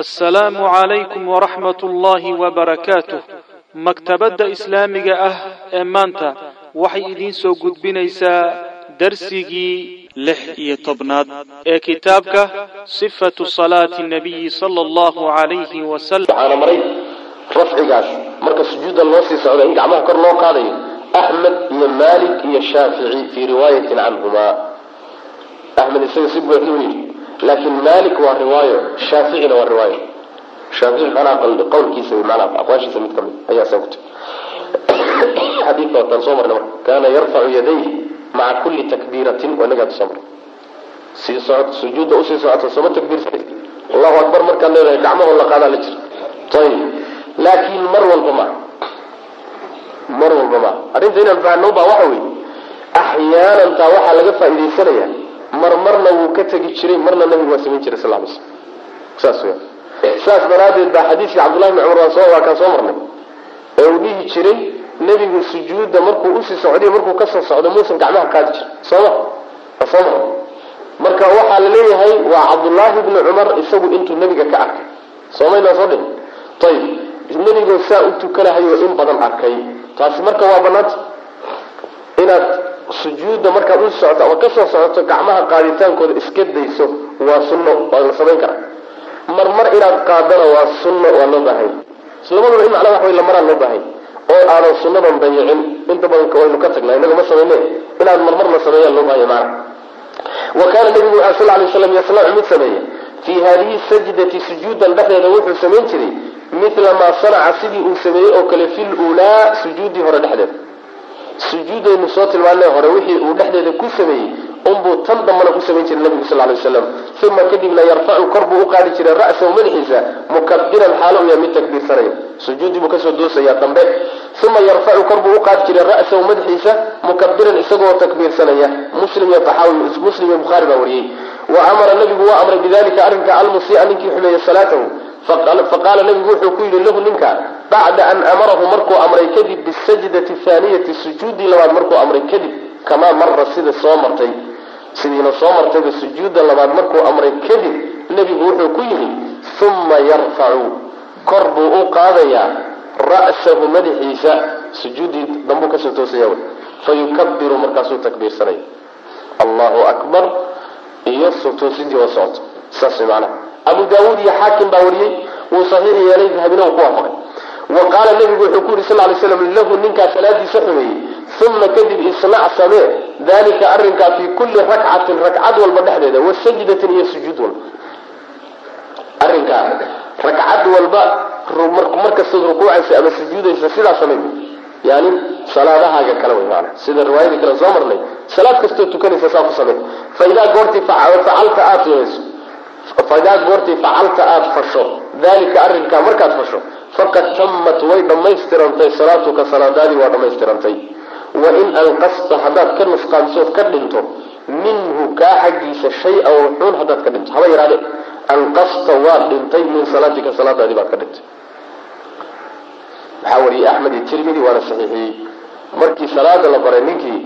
assalaamu calaykum waraxmat ullaahi wabarakaatuh maktabadda islaamiga ah ee maanta waxay idiin soo gudbinaysaa darsigii lix iyo tobnaad ee kitaabka sifatu salaati nabiyi sala allahu calayhi wasalam maray rafcigaas. Marka sujuudda loo sii socda in gacmaha kor loo qaadayo axmed iyo maalik iyo shaafici fii riwaayatin canhumaa. Axmed isaga si buuxda u yidhi laakiin maalik waa riwaayo shaaficina waa riwaayo. Shaafici manaa qowlkiisa manaa aqwaashiisa mid ka mid ayaa saa kutay. Xadiidka wataan soo marnay marka kaana yarfacu yadayhi maca kulli takbiiratin waa inagaa soo marnay. Sii socod sujuudda u sii socota sooma takbiirsan allahu akbar markaad leedahay gacmahoo la qaadaa la jira ayib laakiin mar walba ma. Mar walba ma. Arrinta inaan fahanno baa waxa weeye. Axyaanan taa waxaa laga faa'idaysanayaa mar marna wuu ka tegi jiray marna nabigu waa samayn jiray sal slm saas weya saas daraaddeed baa xadiiskii cabdullahi bni cumar soo waa kaan soo marnay. Ee uu dhihi jiray nebigu sujuudda markuu u sii socday markuu ka soo socdo muusan gacmaha qaadi jir sooma waa soo marnay marka waxaa la leeyahay waa cabdullaahi bni cumar isagu intuu nebiga ka arkay. Soomaynaa soo dhin ayib nebigoo saa u tukanahayo in badan arkay. Taasi marka waa banaanta inaad sujuudda markaad u socoto ama ka soo socoto gacmaha qaaditaankooda iska dayso waa sunno waa la samayn karaa. Mar mar inaad qaadana waa sunno waa loo baahanya labadaba in macnaa wax way lamaraan loo baahanya oo aadan sunnadan dayicin inta badan waynu ka tagnaa inaga ma samayne inaad marmar la sameeyaan loo bahanya maana wa kaana nabigu a sal lay slam yasnacu mid sameeya fii hadihi sajdati sujuudan dhexdeeda wuxuu samayn jiray mila maa sanaca sidii uu sameeyey oo kale fi lulaa sujuudii hore dhexdeeda sujuudaynu soo tilmaanay hore wixii uu dhexdeeda ku sameeyey unbuu tan dambana ku samayn jiray nabigu sal lay waslam uma kadibna yarfacu kor buu u qaadi jiray ra'sahu madaxiisa mukabiran xaalo u mid takbiirsanaya sujuuddii buu ka soo doosaya dambe. Uma yarfacu kor buu u qaadi jiray ra'sahu madaxiisa mukabiran isagoo takbiirsanaya muslim iyo taxaawi muslim iyo bukhaari baa wariyey. Wa amara nabigu waa amray bidalika arrinka almusia ninkii xumeeyey salaatahu. Faqaala nabigu wuxuu ku yidhi lahu ninka bacda an amarahu markuu amray kadib bisajdati thaaniyati sujuudii labaad markuu amray kadib kamaa mara sida soo martay. Sidiina soo martayba sujuudda labaad markuu amray kadib nebigu wuxuu ku yidhi uma yarfacu kor buu u qaadayaa ra'sahu madaxiisa. Sujuuddii dambuu ka soo toosaya fayukabiru markaasuu takbiirsanaya allahu akbar. Iyo soo oo socoto saas macnaha abu daawuud iyo xaakim baa wariyey. Wuu saxiix yeelay dahabina uu ku waafaqay wa qaala nabigu wuxuu ku yidhi sal lay slam lahu ninkaa salaadiisa xumeeyey uma kadib isnac samee dalika arrinkaa fii kulli rakcatin ragcad walba dhexdeeda wa sajdatin iyo sujuud walba. Arrinkaa ragcad walba markastaad rukuucaysa ama sujuudaysa sidaa samay yani salaadahaaga kale wey maana sida riwaayadii kale soo marnay salaad kastoo tukanaysa saa ku samey faidaa goortii facalta aada samayso faidaa goortii facalta aada fasho dalika arrinkaa markaad fasho faqad tammat way dhammaystirantay salaatuka salaadaadii waa dhammaystirantay. Wain anqasta haddaad ka nusqaansood ka dhinto minhu kaa xaggiisa shay-a wuxuun haddaad ka dhinto. Haba yaraade anqasta waad dhintay min salaatika salaadaadii baad ka dhintay. Maxaa wariyey axmed iyo tirmidi waana saxiixiyey. Markii salaada la baray ninkii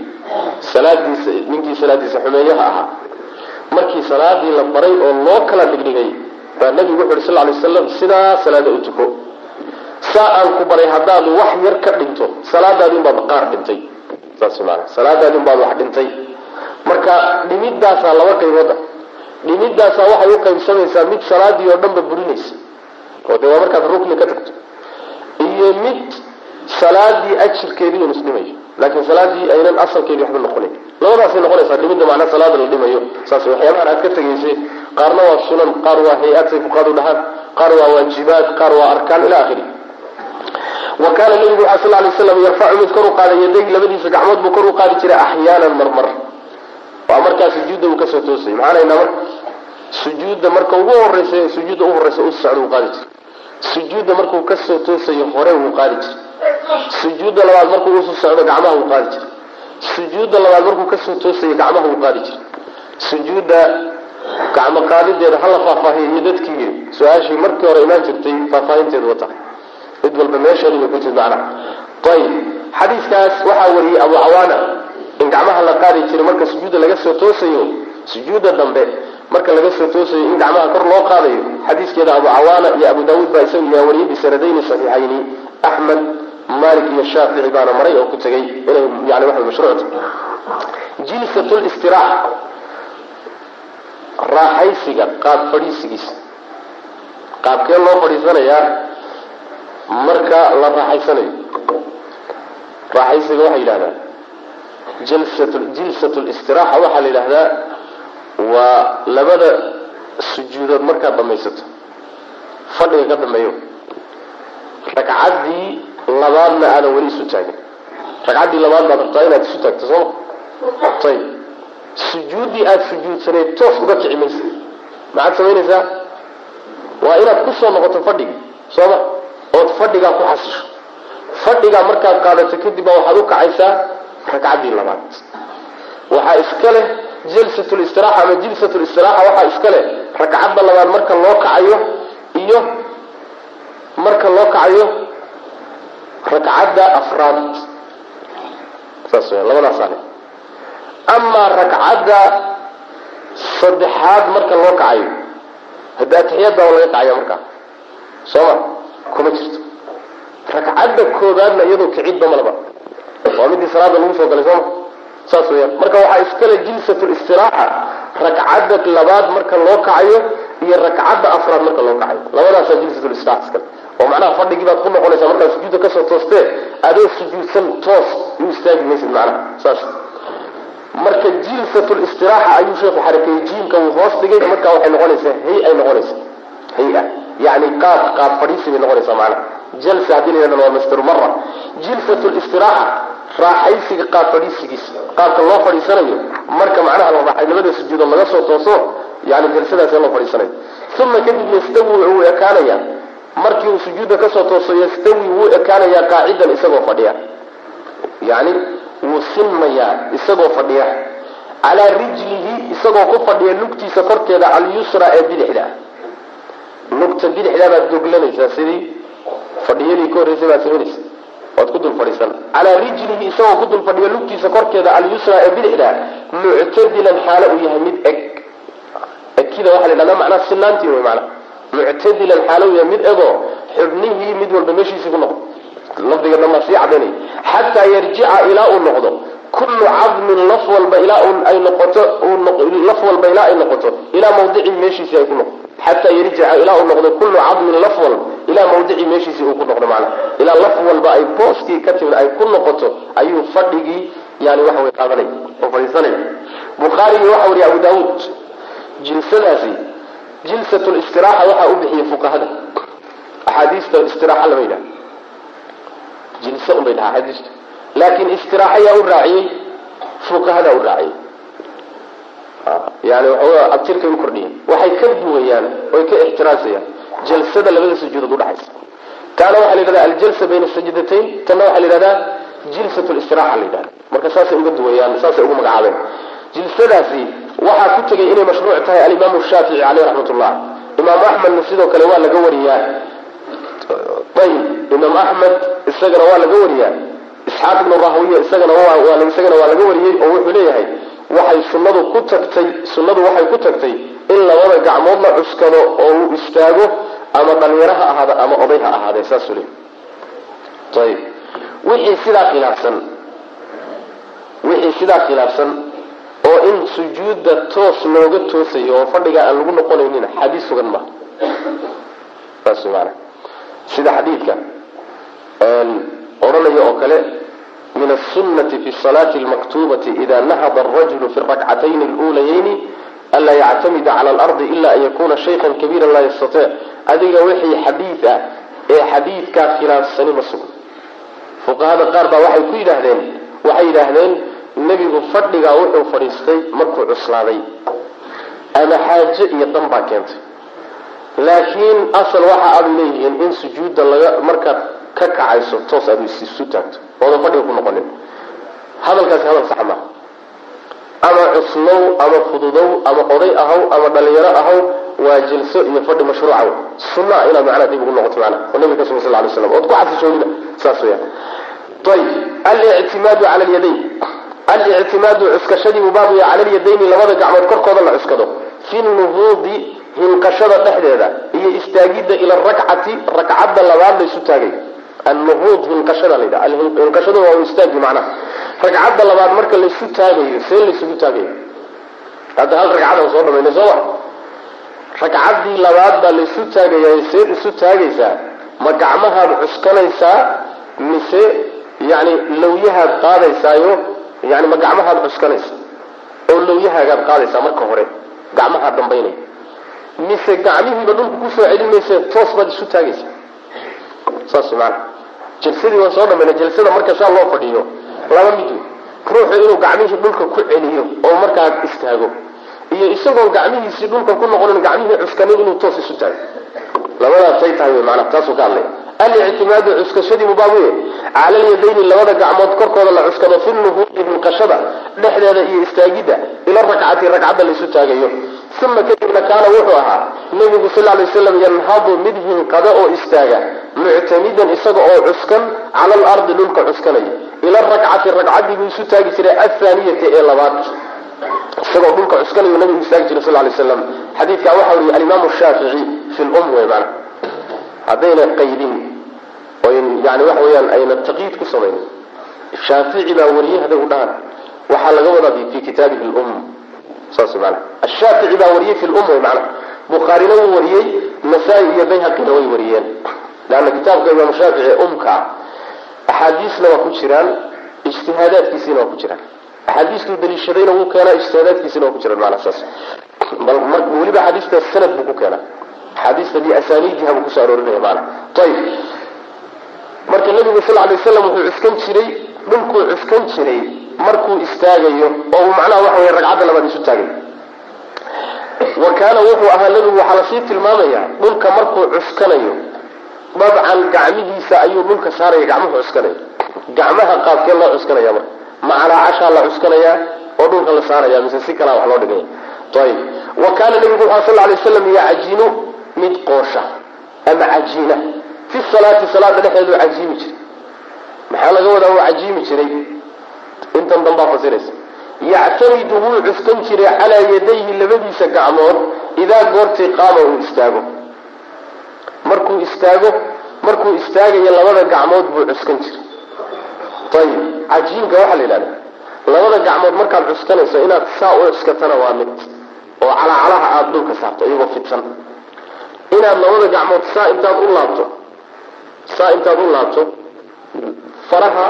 salaadiisa ninkii salaadiisa xumeeyaha ahaa. Markii salaadii la baray oo loo kala dhigdhigay baa nabigu wuxu uhi sal lay waslam sidaa salaada u tuko. Saa aan ku baray haddaad wax yar ka dhinto salaadaadi unbaad qaar dhintay. Saas maana wax dhintay. Marka dhimidaasaa laba qaybooda dhimidaasaa waxay u qaybsamaysaa mid salaadii oo dhanba burinaysa. Oo dee waa markaad rukni ka tagto. Iyo mid salaadii ajirkeedii un isdhimayo laakiin salaadii aynan asalkeedii waxba noqonayn labadaasay noqonaysaa dhimidda macnaa salaada la dhimayo. Saas waxyaabahan aad ka tegaysay qaarna waa sunan qaar waa hay'ad say fuqaadu dhahaan qaar waa waajibaad qaar waa arkaan ila akhiri wa kaana nabigu waxa sal lay slam yarfacu mid kor u qaada yadayhi labadiisa gacmood buu kor u qaadi jiray axyaanan marmar. Waa markaa sujuudda uu ka soo toosay maxaanaynaa marka sujuudda marka ugu horeysa sujuudda u horeysa u socda uu qaadi jiray. Sujuudda markuu ka soo toosayo hore wuu qaadi jiray. Sujuudda labaad markuu usu socdo gacmaha wuu qaadi jiray sujuudda labaad markuu ka soo toosayo gacmaha wuu qaadi jiray. Sujuudda gacmo qaadideeda hala faahfaahiyo iyo dadkii su'aashii markii hore imaan jirtay faahfaahinteedu wata. Mid walba meesheedi bay ku jirta macnaha ayib xadiiskaas waxaa wariyey abu cawaana in gacmaha la qaadi jiray marka sujuudda laga soo toosayo sujuudda dambe marka laga soo toosayo in gacmaha kor loo qaadayo xadiiskeeda abu cawaana iyo abu daawuud baa isaga yaa wariyay bisanadayni saxiixayni. Axmed malik iyo shaafici baana maray oo ku tegay inay yani mashruucta jilsat listiraaxa raaxaysiga qaab fadhiisigiisa qaabkee loo fadhiisanayaa? Marka la raaxaysanayo. Raaxaysiga waxaa yidhahdaa jilsat listiraaxa waxaa la yidhahdaa waa labada sujuudood markaad dhamaysato fadhiga ka dambeeyo. Ragcaddii labaadna aadan weli isu taagin. Ragcaddii labaad baad rabtaa inaad isu taagto sooma ayib sujuuddii aada sujuudsaneed toos uga kici maysa maxaad samaynaysaa waa inaad ku soo noqoto fadhigii sooma ood fadhigaa ku xasisho. Fadhigaa markaad qaadato kadib baa waxaad u kacaysaa ragcaddii labaad. Waxaa iska leh jalsat listiraxa ama jilsat listiraxa waxaa iska leh ragcadda labaad marka loo kacayo iyo marka loo kacayo ragcadda afraad saas w labadaasaa leh amaa ragcadda saddexaad marka loo kacayo hadda atixiyaad baa laga kacaya markaa sooma kuma jirto ragcadda koobaadna iyadoo kicidba malaba waa midii salaada lagu soo galay sooma saas weyaan marka waxaa iskale jilsat listiraaxa ragcadda labaad marka loo kacayo iyo ragcadda afraad marka loo kacayo. Labadaasaa jilsat listiraxa iskale oo macnaha fadhigii baad ku noqonaysaa markaad sujuudda ka soo toostee adoo sujuudsan toos u istaagi maysid macnaha. Saas. Marka jilsat listiraxa ayuu sheekhu xarakeeyey jiimka uu hoos dhigay markaa waxay noqonaysaa hay ay noqonaysa hay'a yani qaab qaab fadhiisi bay noqonaysaa macnaha. Jalsa haddii la yidhahdo waa master mara jilsat listiraxa raaxaysiga qaab fadhiisigiisa qaabka loo fadhiisanayo marka macnaha la raaxay labada sujuudood laga soo tooso yani jalsadaas loo fadhiisanayo uma kadib yastawi wuu ekaanaya markii uu sujuudda ka soo tooso yastawi wuu ekaanayaa qaacidan isagoo fadhiya. Yani wuu sinmayaa isagoo fadhiya. Calaa rijlihi isagoo ku fadhiya lugtiisa korkeeda alyusra ee bidixda. Lugta bidixdaa baad doglanaysaa sidii fadhiyadii ka horreysay baad samaynaysa waad ku dul fadhiisan. Calaa rijlihi isagoo ku dul fadhiya lugtiisa korkeeda alyusra ee bidixda muctadilan xaalo uu yahay mid eg egkida waxaa la yidhahdaa macnaa sinaantii wey macnaa. Muctadilan xaalo uu yahay mid egoo xubnihii mid walba meeshiisii ku noqdo. Lafdiga dambaa sii cadaynaya xataa yarjica ilaa uu noqdo. Kullu cadmin laf walba ilaa ay noqoto laf walba ilaa ay noqoto ilaa mawdicii meeshiisii ay ku noqoto xataa yarjica ilaa uu noqdo kullu cadmin laf walba ilaa mawdicii meeshiisii uu ku noqdo macnaha ilaa laf walba ay booskii ka timid ay ku noqoto ayuu fadhigii yani waxa way qaadanay oo fadhiisanay. Bukhaarigi waxa wariya abu daawuud jilsadaasi jilsat listiraxa waxaa u bixiyey fuqahada. Axaadiista istiraaxa lama yidhaha jilse un bay dhahaa xadiistu laakiin istiraaxa yaa u raaciyey fuqahadaa u raaciyey. Yani waxoogaa abtirkay u kordhiyeen waxay ka duwayaan oy ka ixtiraasayaan. Jalsada labada sujuudood udhaxaysa taana waxaa la yidhahdaa aljalsa bayna sajdatayn tanna waxaa la yidhahdaa jilsat listiraxa la yidhahda marka saasay uga duwayaan saasay ugu magacaabeen. Jilsadaasi waxaa ku tegay inay mashruuc tahay alimaamu shaafici caleyh raxmat ullah imaamu axmedna sidoo kale waa laga wariyaa. Ayib imaam axmed isagana waa laga wariyaa. Isxaaq ibnu rahwiya isagana isagana waa laga wariyey oo wuxuu leeyahay waxay sunnadu ku tagtay sunnadu waxay ku tagtay in labada gacmood la cuskado oo uu istaago ama dhalinyaro ha ahaada ama oday ha ahaadee saasuu leey ayib wixii sidaa khilaafsan wixii sidaa khilaafsan oo in sujuudda toos looga toosayo oo fadhiga aan lagu noqonaynin xadiis sugan maaha saas maana sida xadiidka odhanaya oo kale min asunati fi salaati lmaktubati ida nahada arajulu fi rakcatayni luulayayni anlaa yactamida cala alardi ila an yakuna shaykhan kabiira laa yastatic adiga wixii xadiid ah ee xadiidkaa khilaafsani ma sugan fuqahada qaar baa waxay ku yidhaahdeen waxay yidhaahdeen nebigu fadhigaa wuxuu fadhiistay markuu cuslaaday. Ama xaajo iyo dan baa keentay. Laakiin asal waxa aad leeyihiin in sujuudda laga markaad ka kacayso toos aad isu taagto. Oodan fadhiga ku noqonin. Hadalkaasi hadal sax maaha ama cuslow ama fududow ama oday ahaw ama dhalinyaro ahaw waa jilso iyo fadhi mashruuca sunna inaad macnaha dib ugu noqoto macnaha. Oo nabiga ka sugan sal lay slam ood ku xasishoonida saas weyaan ayib alictimaadu cala alyadayn alictimaadu cuskashadii buu baabuya cala alyadayni labada gacmood korkooda la cuskado. Fi nuhuudi hinqashada dhexdeeda iyo istaagidda ila rakcati rakcadda labaad laysu taagay. Annuhuud hinqashada la yidhaha. Hinqashada waa istaagi macnaha. Ragcadda labaad marka laysu taagayo see laysugu taagayo hadda hal ragcadan soo dhamayna soo ma ragcaddii labaad baa laysu taagayaa seed isu taagaysaa ma gacmahaad cuskanaysaa mise yani lawyahaad qaadaysaayo yani ma gacmahaad cuskanaysa oo lawyahaagaad qaadaysaa marka hore gacmahaa dambaynaya mise gacmihiiba dhulka ku soo celinaysa toos baad isu taagaysaa. Saas maana jalsadii waan soo dhamayna jalsada marka saa loo fadhiyo laba mid ruuxu inuu gacmihii dhulka ku celiyo oo markaa istaago. Iyo isagoon gacmihiisii dhulka ku noqonin gacmihii cuskanin inuu toos isu taago. Labadaasay tahay wy maanaa taasuu ka hadlaya alictimaadu cuskashadii mubaabuye cala alyadayni labada gacmood korkooda la cuskado fi nuhuudi hinqashada dhexdeeda iyo istaagidda ila rakcati ragcadda laysu taagayo uma kadibna kaana wuxuu ahaa nabigu sal lay waslam yanhadu mid hinqada oo istaaga muctamidan isaga oo cuskan cala alardi dhulka cuskanaya ila rakcati ragcaddii buu isu taagi jiray athaaniyati ee labaad isagoo dhulka cuskanayu nabigu istaagi jiray sal lay slam xadiidkaa waxa weriye alimaamu shaafici fi lum wey haddayna qaydin yani waxa weyaan ayna taqyiid ku samaynin shaafici baa wariyey hadday u dhahaan. Waxaa laga wadaa fi kitaabihi lum saas maana ashaafici baa wariyey fi lum maana bukhaarina wuu wariyey nasaa-i iyo bayhaqina way wariyeen. Leanna kitaabka imaamu shaafici ee umka ah axaadiisna waa ku jiraan ijtihaadaadkiisiina waa ku jiraan. Axaadiistuu daliishadayna wuu keenaa ijtihaadaadkiisina waa ku jiraan maanaa saas. Weliba axaadiistaas sanad buu ku keenaa. Axaadiista biasaniidiha buu ku soo aroorinaya maana ayib marka nabigu sal lay waslam wuxuu cuskan jiray dhulkuu cuskan jiray markuu istaagayo oo uu macnaha waxa wey ragcadda labaad isu taagay. Wa kaana wuxuu ahaa nabigu waxaa la sii tilmaamayaa dhulka markuu cuskanayo dabcan gacmihiisa ayuu dhulka saaraya gacmuhu cuskanayo. Gacmaha qaabkee loo cuskanaya marka? Macalaa cashaa la cuskanayaa oo dhulka la saaraya mise si kalaa wax loo dhigaya. Ayib wa kaana nabigu wuxu sal lay waslam yacjinu mid qoosha. Ama cajiina fi salaati salaada dhexeedu cajiimi jiray. Maxaa laga wadaa? Uu cajiimi jiray. Intan dambaa fasiraysa. Yactamidu wuu cuskan jiray calaa yadayhi labadiisa gacmood idaa goortii qaama uu istaago. Markuu istaago markuu istaagayo labada gacmood buu cuskan jiray. Ayib cajiinka waxaa la yidhahda labada gacmood markaad cuskanayso inaad saa u cuskatana waa mid oo calacalaha aada dhulka saarto iyagoo fidsan. Inaad labada gacmood saa intaad u laabto saa intaad u laabto faraha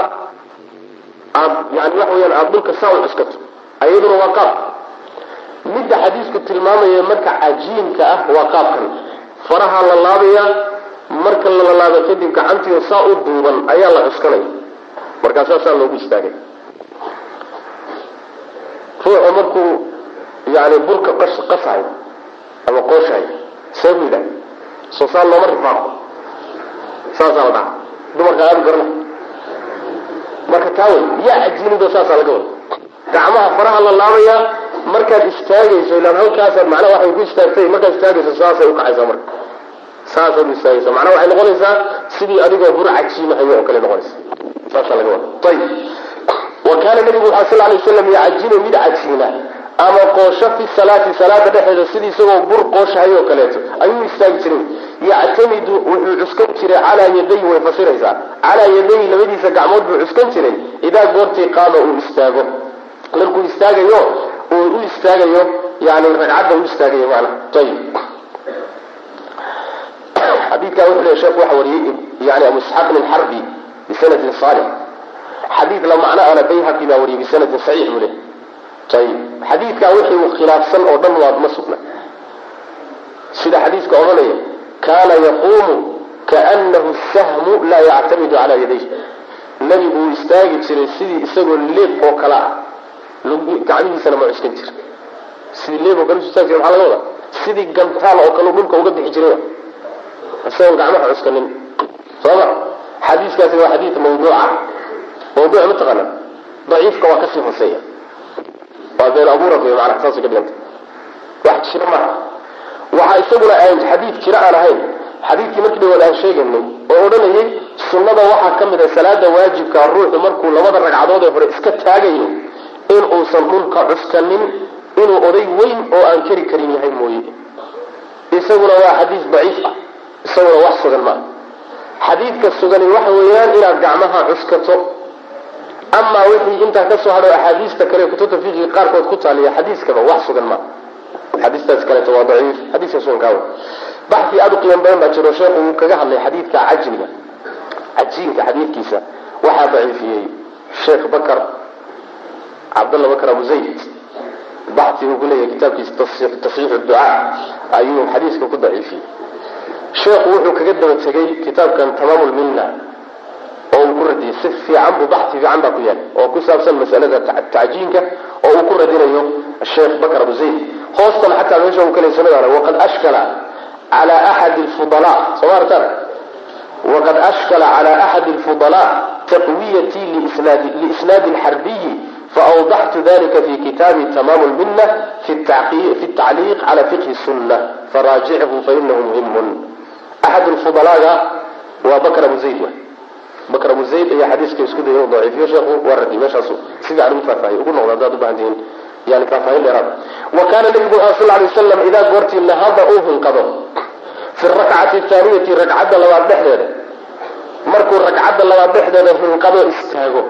aad yani waxa weyaan aada dhulka saa u cuskato ayaduna waa qaab. Midda xadiisku tilmaamaya marka cajiinka ah waa qaabkan. Faraha la laabaya marka la laabo kadib gacantiio saa u duuban ayaa la cuskanaya. Markaasaa saa loogu istaagay. Ruuxu markuu yani burka qasayo ama qooshayo yidhaha soo saa looma rifaaqo saasaa la dhaca dumarka aada garana marka taa wey yaa cajiinido saasaa laga wada. Gacmaha faraha la laabayaa markaad istaagayso ilaan halkaasaad macnaha waxay ku istaagtay markaad istaagayso saasay ukacaysaa marka. Saasaad u istaagaysa macnaha waxay noqonaysaa sidii adigoo bur cajiimahayo oo kale noqonaysa. Saasaa laga wada. Ayib wa kaana nabigu waxaa sal lay waslam yacajinu mid cajiina ama qoosho fi salaati salaada dhexeeda sidii isagoo bur qooshahay oo kaleeto. Ayuu istaagi jiray yactamidu wuxuu cuskan jiray calaa yaday way fasiraysaa. Calaa yaday labadiisa gacmood buu cuskan jiray. Idaa goortii qaama uu istaago. Markuu istaagayo uu u istaagayo yani ragcadda u istaagayo maana ayib xadiidkaa wuxuu leeya sheekhu waxa wariyey yani abu isxaaq min xarbi bisanadin saalix. Xadiid la macno ana bayhaqi baa wariyey bisanadin saxiix buu ayib xadiidkaa wixii khilaafsan oo dhan waa ma sida xadiiska odhanaya kaana yaquumu kaanahu sahmu laa yactamidu calaa yadayh nebigu wuu istaagi jiray sidii isagoo leeb oo kale ah. Gacmihiisana ma cuskan jira sidii leeb oo kale istaagi jira maxaa laga wadaa? Sidii gantaal oo kale dhulka uga bixi jiray isagoon gacmaha cuskanin. Sooma xadiiskaasi waa xadiid mawduuca. Mawduuc mataqaana daciifka waa ka sii hoseeya waa been abuura wey maanaa saasay ka dhiganta wax jira maaha waxaa isaguna aan xadiid jira aan ahayn. Xadiidkii markii dhawaad aan sheegaynay oo odhanayay sunnada waxaa ka mid a salaada waajibka ruuxu markuu labada ragcadood ee hore iska taagayo in dhulka cuskanin inuu oday weyn oo aan keri karin yahay mooye. Isaguna waa xadiis daciif ah. Isaguna wax sugan maaha xadiidka sugani waxa weeyaan inaad gacmaha cuskato amaa wixii intaa ka hadho axaadiista kale kutubta fiqiga qaarkood ku taaliya xadiiskaba wax sugan maaha xadiistaas kaleeto waa daciif xadiiska sugankaawa baxi aada u qiimo badan baa jiro sheekhu uu kaga hadlay xadiidka cajmiga. Cajiinka xadiidkiisa waxaa daciifiyey sheekh bakar cabdalla bakar abu zayd. Baxi uu ku leeyahay kitaabkiisa tasxiixu ducaa ayuu xadiiska ku daciifiyey. Sheekhu wuxuu kaga daba tegey kitaabkan tamaam lminna oo uu ku radiyey si fiican buu baxi fiican baa ku yaal oo ku saabsan masalada tacjiinka oo uu ku radinayo sheekh bakar abu zayd. Hoostan xataa meesha uu kaleysanadan waqad ashkala cala axadi lfudalaa soo ma waqad ashkala cala axadi lfudalaa taqwiyatii liisnaadi lxarbiyi faawdaxtu dalika fi kitaabi tamaam lminna fi tacliiq cala fiqhi sunna faraajichu fainahu muhimun axad lfudalaaga waa bakr abu zayd bakr abu zayd ayaa xadiiska isku dayay daciifiyo sheekhu waa radi meeshaasu. Si fiican ugu faahfaahiy ugu noqda haddaad ubaahan yani faahfaahin dheeraad. Wa kaana nabigu wuxuu sal lay waslam idaa goortii nahada uu hinqado fi rakcati thaaniyati ragcadda labaad dhexdeeda. Markuu ragcadda labaad dhexdeeda hinqado istaago.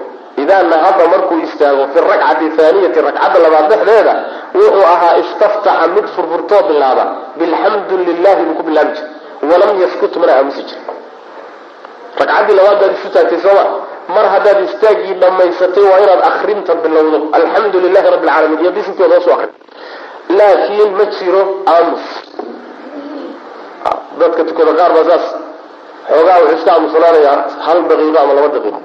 Idaa nahada markuu istaago fi rakcati thaaniyati ragcadda labaad dhexdeeda wuxuu ahaa istaftaxa mid furfurtoo bilaaba. Bilxamdu lilahi buu ku bilaabi jir walam yaskut mana aamusi jir ragcaddii labaad baad isu taagtay sooma mar haddaad istaagii dhammaysatay waa inaad akrinta bilowdo. Alxamdu lilahi rabbi alcaalamiin iyo bisinkeeda hoosu akri laakiin ma jiro aamus. Dadka tukada qaar baa saas. Xoogaa wuxuu iska aamusanaanayaa hal daqiiqo ama laba daqiiqo.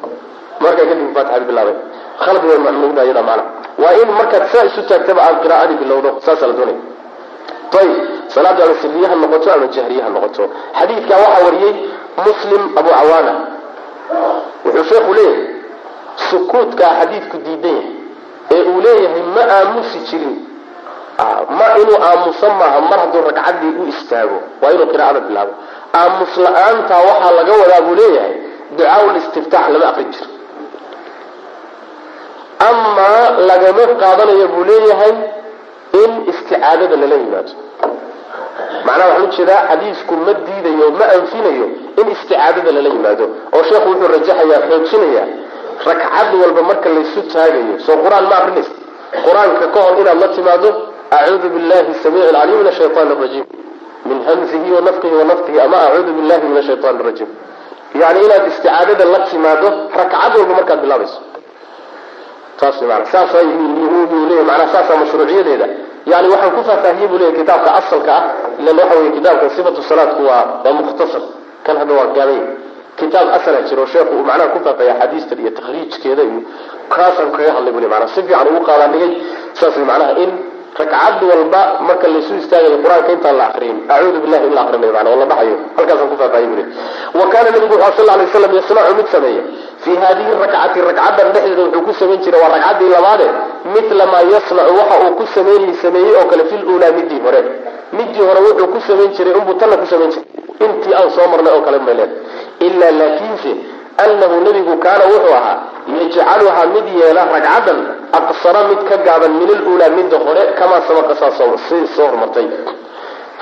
Markaa kadib faatixadi bilaabay. Khalad wey mamnuuda iyada macna waa in markaad saa isu taagtaba aad qiraa'adii bilowdo saasaa la doonaya ayib salaaddu ama sirriyaha noqoto ama jahriyaha noqoto. Xadiidkaa waxaa wariyey muslim abu cawaana wuxuu sheekhu leeyahay sukuudkaa xadiidku diidan yahay ee uu leeyahay ma aamusi jirin. Ma inuu aamusan maaha mar hadduu ragcaddii u istaago waa inuu qiraa'ada bilaabo. Aamus la'aantaa waxaa laga wadaa buu leeyahay ducaaul istiftaax lama aqrin jiro amaa lagama qaadanayo buu leeyahay in isticaadada lala yimaado macnaha waxaan u jeedaa xadiisku ma diidayo ma anfinayo in isticaadada lala yimaado oo sheekhu wuxuu rajaxayaa xoojinayaa ragcad walba marka laysu taagayo soo qur'aan ma akrinaysa qur'aanka ka hor inaad la timaado acuudu billahi samiici alcaliim min ashaytaan arajiim min hamzihi wa nafqihi wa naftihi ama acuudu billahi min ashaytaan arajiim yani inaad isticaadada la timaado ragcad walba markaad bilaabayso saas mana saasa leya manaa saasaa mashruuciyadeeda yani waxaan ku faahfaahiyey buu leya kitaabka asalka ah ilan waxa wey kitaabka sifatu salaadku waa waa mukhtasar. Kan hadda waa gaabay kitaab asala jiro sheekhu uu macnaha ku faafaya xadiistan iyo takhriijkeeda iyo kaasaan kaga hadlay buu le manaa si fiican ugu qaadaan dhigay saas macnaha in ragcad walba marka laysu istaagayo qur'aanka intaan la akriyin acuudu billahi in la akrinayo mana la dhahayo halkaasaan ku faahfaahiy buu le wa kaana nabigu wuxuu sal lay slam yasnacu mid sameeya fii hadihi rakcati ragcaddan dhexdeeda wuxuu ku samayn jiray waa ragcaddii labaade. Mila maa yasnacu waxa uu ku samayn sameeyey oo kale fi luulaa midii hore. Midii hore wuxuu ku samayn jiray unbuu tanna ku samayn jiray. Intii aan soo marnay oo kale mayleed ilaa laakiinse annahu nebigu kaana wuxuu ahaa yajcaluhaa mid yeela ragcaddan aqsara mid ka gaaban min aluulaa midda hore kamaa sabaqa soo hormartay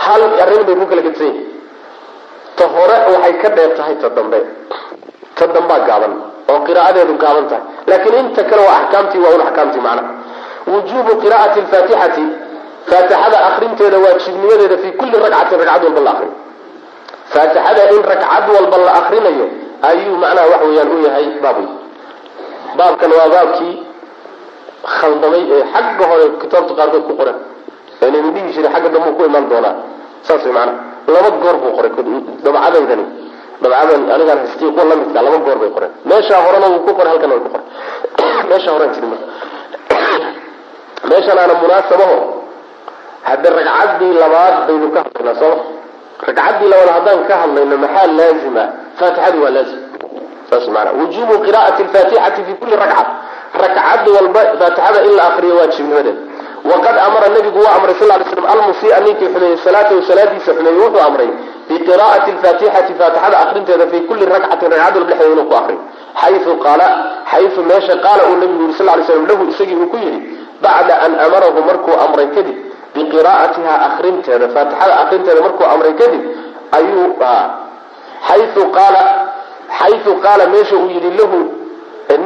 hal arrin bay ku kala gedsan yihiin ta hore waxay ka dheer tahay ta dambe ta dambaa gaaban oo qiraa'adeedu gaaban tahay. Laakiin inta kale waa axkaamtii waa un axkaamtii macnaha wujuubu qiraa'ati alfaatixati faatixada akrinteeda waajibnimadeeda fii kulli ragcatin ragcad walba la akriyo faatixada in ragcad walba la akrinayo ayuu macnaha wax weeyaan u yahay baab baabkan waa baabkii khaldamay ee xagga hore kitaabta qaarkood ku qoran. Eenaynu dhihi jiray xagga dambe ku imaan doonaa. Saas way macnaha laba goor buu qoray dabcadaydani dabcadan anigaan haystay kuwa lamidka laba goor bay qoreen. Meeshaa horena wuu ku qoray halkana way ku qoray. Meesha horan jiri marka. Meeshan aana munaasabaho hadde ragcaddii labaad baynu ka hadlaynaa sooma ragcaddii labaad haddaan ka hadlayno maxaa laazima? Faatixadu waa laazim. Saas maana. Wujubu qiraa'ati alfaatixati fi kulli rakca rakcad walba faatixada in la akriyo waajibnimadeed waqad amara nabigu waa amray sal ly slam almusia ninkii xumeeyey salaatahu salaadiisa xumeeyey wuxuu amray biqiraa'ati alfaatixati faatixada akrinteeda fi kulli rakcatin ragcad walba inuu ku akriyo xayu qaala xayu meesha qaala uu nabigu yiri sal ly slam lahu isagii uu ku yidhi bacda an amarahu markuu amray kadib biqiraa'atiha akrinteeda faatixada akrinteeda markuu amray kadib ayuu xayu qaala xayu qaala meesha uu yidhi lahu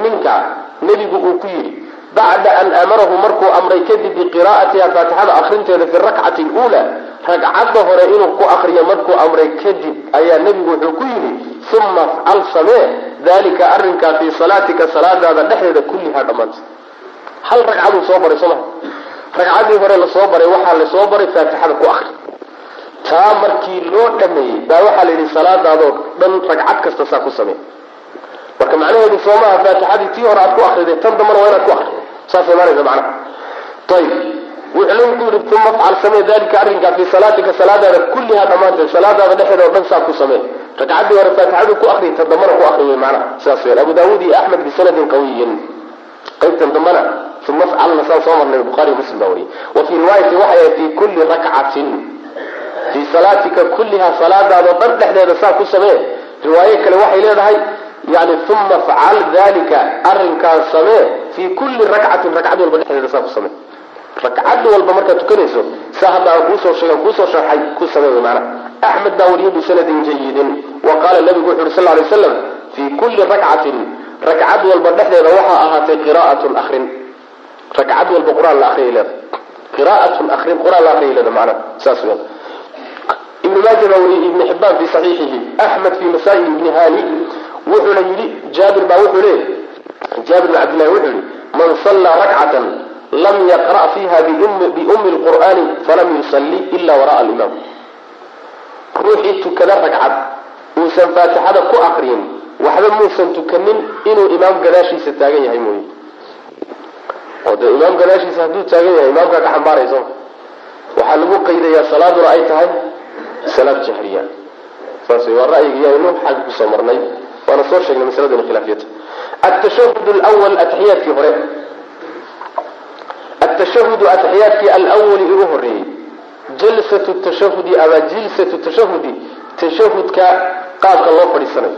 ninka nebigu uu ku yidhi bacda an amarahu markuu amray kadib biqiraa'atiha faatixada akrinteeda fi rakcati luula ragcadda hore inuu ku akriyo markuu amray kadib ayaa nebigu wuxuu ku yidhi uma afcal samee. Dalika arrinkaa fii salaatika salaadaada dhexdeeda kullihaa dhammaanta hal ragcaduu soo baray sooma ragcaddii hore la soo baray waxaa la soo baray faatixada ku akri taa markii loo dhameeyey baa waxaa la yidhi salaadaadoo dhan ragcad kasta saa ku samee. Marka macnaheedu soo faatixadii tii hore aad ku akriday tan dambana waa inaad ku akrido saasay imaanaysa macnaha. Ayib wuxuu ku yidhi uma afcal samee dalika arrinkaa fii salaatika salaadaada kullihaa dhammaanteed. Salaadaada dhexeeda oo dhan saa ku samee. Ragcaddii hore faatixaduu ku akriy tan dambana ku akri wey macnaha sidaas weyan abu daawuud iyo axmed bisanadin qawiyin qaybtan dambana uma afcalna saan soo marnay bukhari muslim baa wariyay wa fii riwaayati waxay ahayd fii kulli rakcatin fii salaatika kullihaa salaadaadoo dhan dhexdeeda saa ku samee. Riwaayo kale waxay leedahay yani uma afcal dalika arrinkaas samee fii kulli rakcatin ragcad walba dhexdeeda saa ku samee ragcad walba markaad tukanayso saa hadda aan kuusoo sheeg kuusoo sharxay ku samee wy maana axmed baa wariyay bisanadin jayidin wa qaala nabigu wuxu uhi sal lay slam fii kulli rakcatin ragcad walba dhexdeeda waxaa ahaatay qiraa'atun akrin ragcad walba qur'aan la akriyay leeda qiraa'atun akrin qur'aan la akriyay leeda macnaha saas weyan ibnu maaja baa wariyey ibnu xibaan fi saxiixihi axmed fi masaa'il ibni hani wuxuuna yidhi jaabir baa wuxuu leeyay jaabir bin cabdillahi wuxuu yihi man sallaa rakcatan lam yaqra' fiiha biumi lqur'aani falam yusalli ila wara'a alimaam ruuxii tukada ragcad uusan faatixada ku akriyin waxba muusan tukanin inuu imaam gadaashiisa taagan yahay mooye. Oo dee imaam gadaashiisa hadduu taagan yahay imaamkaa ka xambaarayso. Waxaa lagu qaydayaa salaaduna ay tahay salaad jahriya. Saas waa ra'yiga yaynu xag ku soo marnay. Waana soo sheegnay masaladuna khilaafiyata atashahud lwal atixiyaadkii hore atashahudu atixiyaadkii alwali ugu horeeyey jalsatu tashahudi ama jilsatu tashahudi tashahudka qaabka loo fadhiisanayo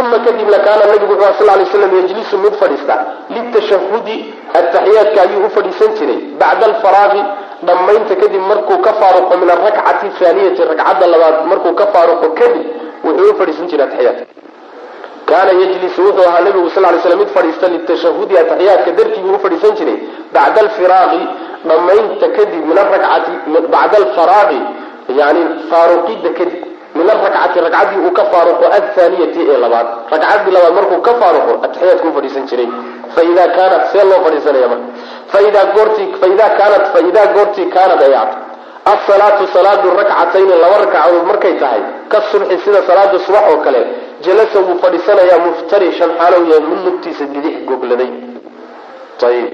uma kadibna kaana nabigu wuxuu sal lay slam yajlisu mid fadhiista litashahudi ataxiyaadka ayuu u fadhiisan jiray bacda alfaraaqi dhammaynta kadib markuu ka faaruqo min arakcati thaaniyati ragcadda labaad markuu ka faaruqo kadib wuxuu u fadhiisan jiray ataxiyaadka kaana yajlisu wuxuu ahaa nabigu sal lay slam mid fadhiista litashahudi ataxiyaadka dartii buu u jiray bacda alfiraaqi dhammaynta kadib min arakcati bacda alfaraaqi yani faaruqidda kadib min arakcati ragcaddii uu ka faaruqo athaaniyati ee labaad ragcaddii labaad markuu ka faaruqo ataxiyaadku u jiray faida kaanat see loo fadhiisanaya marka faida goortii faida kaanat faidaa goortii kaanad ay ato asalaatu salaadu rakcatayni laba ragcadood markay tahay ka subxi sida salaada subax oo kale jalasa wuu fadhiisanayaa muftarishan xaalow yahay mid lugtiisa bidix gogladay ayib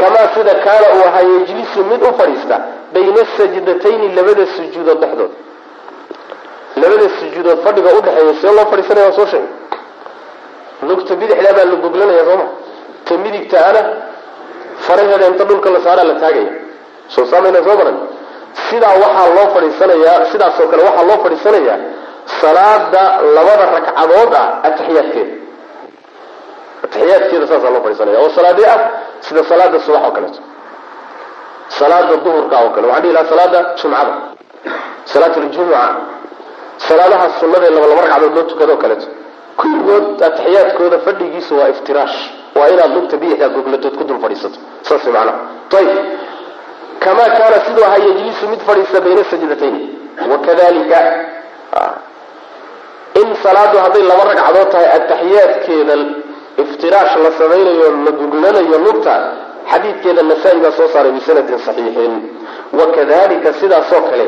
kamaa sida kaana uu ahaa yejlisu mid u fadhiista bayna sajdatayni labada sujuudood dhexdood. Labada sujuudood fadhiga udhexeeya see loo fadhiisanaya soo sheegay. Lugta bidixdaa baa la goglanaya sooma ta midigtaana faraheeda inta dhulka la saaraa la taagaya. Soo saamayna soo baran sidaa waxaa loo fadhiisanayaa sidaasoo kale waxaa loo fadhiisanayaa salaada labada ragcadood ah ataxiyaadkeeda ataxiyaadkeeda saasaa loo fadhiisanaya. Oo salaadee ah sida salaada subax oo kaleeto salaada duhurka oo kale. Waxaan dhihi lahaa salaada jumcada. Salaat ljumuca salaadaha sunada ee ragcadood loo tukado o kaleeto kulligood ataxiyaadkooda fadhigiisu waa iftiraash waa inaad lugta bidixdaa goglatood ku dul fadhiisato. Saas macnaha. Ayib kamaa kaana siduu ahaa yejlisu mid fadhiista bayna sajdatayn. Wakadalika in salaadu hadday laba ragcadood tahay ataxiyaadkeeda iftiraash la samaynayo la goglanayo lugta xadiidkeeda nasaa-i baa soo saaray bisanadin saxiixin. Wakadalika sidaasoo kale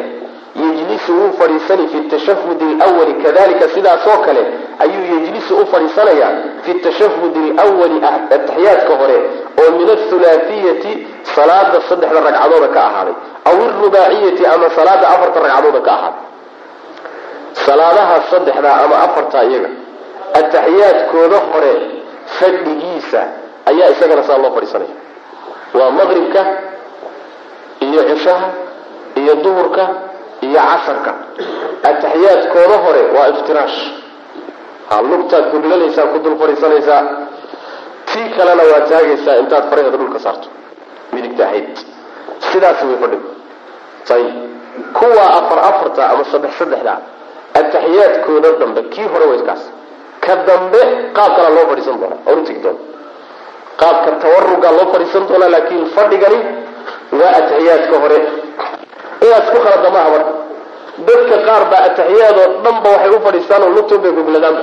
yejlisu wuu fadhiisani fi tashahudi lwali kadalika sidaasoo kale ayuu yejlisu u fadhiisanayaa fi tashahudi lwali ataxiyaadka hore oo min athulaafiyati salaada saddexda ragcadooda ka ahaaday aw irubaaciyati ama salaada afarta ragcadooda ka ahaaday salaadaha saddexda ama afarta iyaga ataxiyaadkooda hore fadhigiisa ayaa isagana saa loo fadhiisanaya. Waa maqribka iyo cishaha iyo duhurka iyo casarka ataxiyaadkooda hore waa iftiraash ha lugtaad goglanaysaa ku dul fadhiisanaysaa. Tii kalena waa taagaysaa intaad faraheeda dhulka saarto. Midigta ahayd. Way fadhigu ayib kuwa afar afarta ama saddex saddexda ataxiyaadkooda dambe kii hore way kaas ka dambe qaab kalaa loo fadhiisan doonaa oonu tegi doona qaabka tawarugaa loo fadhiisan doonaa laakiin fadhigani waa ataxiyaadka hore. Inaad isku khalada marka dadka qaar baa ataxiyaadoo dhanba waxay u fadhiistaan oo lugtoon bay gogladaanba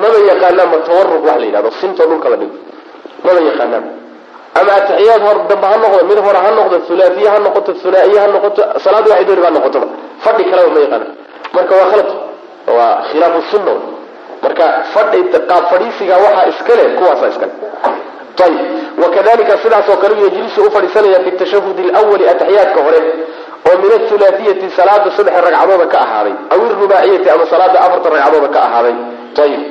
maba yaqaanaanba tawarug wax la yidhahdo sintoo dhulka la dhigo. Maba yaqaanaanba ama ataxiyaad hor dambe ha noqdo mid hore ha noqdo hulaafiye ha noqoto hunaa'iye ha noqoto salaad waxay dooni ba fadhi kaleba ma yaqaanaan marka waa khalad waa khilaafu sunna. Marka fadhi qaab fadhiisiga waxaa iskale kuwaasaa iskale. Ayib wakadalika sidaas kale yejlisu u fadhiisanaya fi tashahudi lwali ataxiyaadka hore oo min athulaatiyati salaada saddex ragcadooda ka ahaaday aw irubaaciyati ama salaada afarta ragcadooda ka ahaaday. Ayib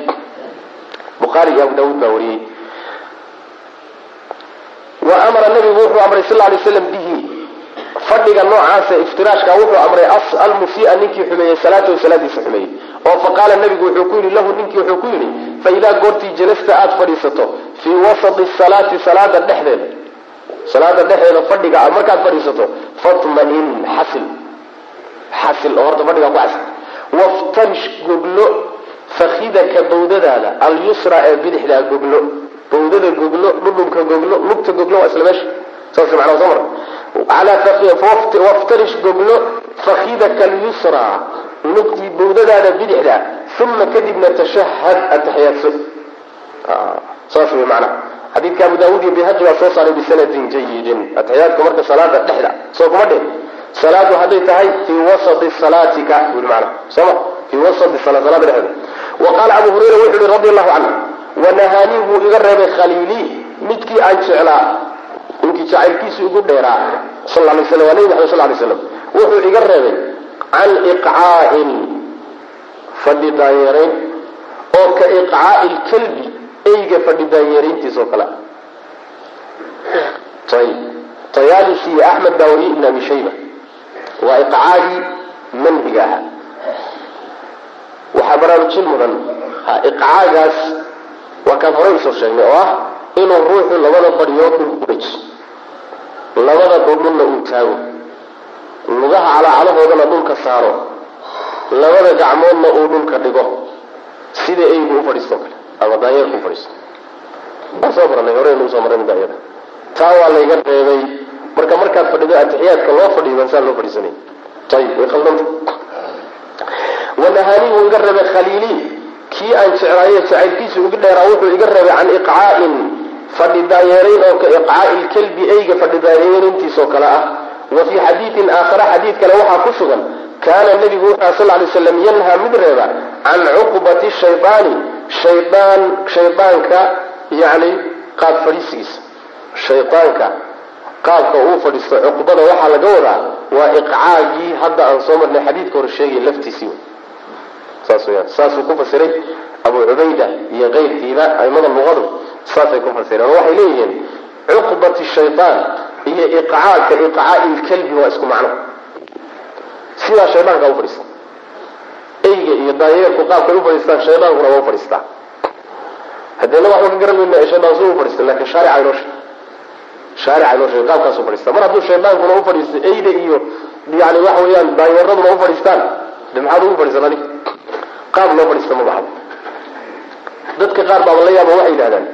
bukhaari iyo abu daawuud baa wariyey. Wa amara nabigu wuxuu amray sal lay slam bihi fadhiga noocaasa iftiraashka wuxuu amray almusia ninkii xumeeyey salaatahu salaadiisa xumeeyey. Oo faqaala nabigu wuxuu ku yidhi lahu ninkii wuxuu ku yidhi faidaa goortii jalasta aada fadhiisato fii wasati salaati salaada dhexdeeda salaada dhexdeeda fadhiga markaad fadhiisato fatma-in xasil xasil oo horta fadhigaa ku xasil. Waftarish goglo fakidaka bawdadaada alyusra ee bidixdaa goglo bawdada goglo dhudhunka goglo lugta goglo waa isla meesha. Saas macnaa soo mar waftarish goglo fakidaka alyusra lugtii bawdadaada bidixda uma kadibna tashahad ataxiyaadso saas wey macnaha xadiidka abu daawud iyo bihaqi baa soo saaray bisanadin jayidin ataxiyaadka marka salaada dhexda soo kuma dhin salaadu hadday tahay fii wasati salaatika bui maana sooma fii wasati salaada dhexdeeda wa qaala abu hurayra wuxuu yihi radi allahu canhu wanahaanii wuu iga reebay khaliilii midkii aan jeclaa ninkii jacaylkiisi ugu dheeraa sal lay slam waa nebi maxamed sal lay slam wuxuu iga reebay can iqcaa'in fadhi daayeerayn oo ka iqcaa'i lkalbi eyga fadhi daayeerayntiis oo kale. Ayib tayaalisi iyo axmed baa wariyey ibn abi shayba waa iqcaagii manhiga ahaa waxaa baraarujin mudan iqcaagaas waa kaan horey u soo sheegnay oo ah inuu ruuxu labada badhiyood dhulka ku labada dhudhunna uu taago. Lugaha calaacalahoodana dhulka saaro. Labada gacmoodna uu dhulka dhigo. Sida eygu u fadhiisto kale ama daayeerku fadhiisto. Waa soo baranay horeynu u soo marray midda iyada taa waa layga reebay. Marka markaad fadhido atixiyaadka loo fadhiyo saa loo fadhiisanay. Ayib way khaldanta. Wanahaanii wuu iga reebay khaliilii kii aan jeclaaye jacaylkiisa ugu dheeraa wuxuu iga reebay can iqcaa'in fadhi daayeerayn oo ka iqcaa'i lkalbi eyga fadhi daayeerayntiisoo kale ah. Wa fii xadiidin aakhara xadiid kale waxaa ku sugan kaana nebigu wuxuu sal lay slam yanhaa mid reeba can cuqbati shaydaani shaydaan shaydaanka yani qaab fadhiisigiisa shaydaanka qaabka uu fadhiisto cuqbada waxaa laga wadaa waa iqcaagii hadda aan soo marnay xadiidka hore sheegay laftiisii saasuu ku fasiray abu cubayda iyo keyrkiiba aimada luqadu saasay ku fasireen oo waxay leeyihiin cuqbati shaydaan iyo iqcaaka iqcaai lkalbi waa isku macno. Sidaa shaydaanka u fadhiista. Eyga iyo daayeerku qaabkay u fadhiistaan shaydaankuna waa u fadhiistaa hadeena waxba ka garan mayna shaydaan suu u fadhiista laakiin shaarica inoo sheeg shaarica inoo sheeg qaabkaasu fadhiista mar hadduu shaydaankuna u fadhiisto eyda iyo yani waxa weeyaan daayeeraduna u fadhiistaan de maxaad ugu fadhiisan adig qaab loo fadhiista ma bahaba dadka qaar baaba la yaaba waxay yidhahdaan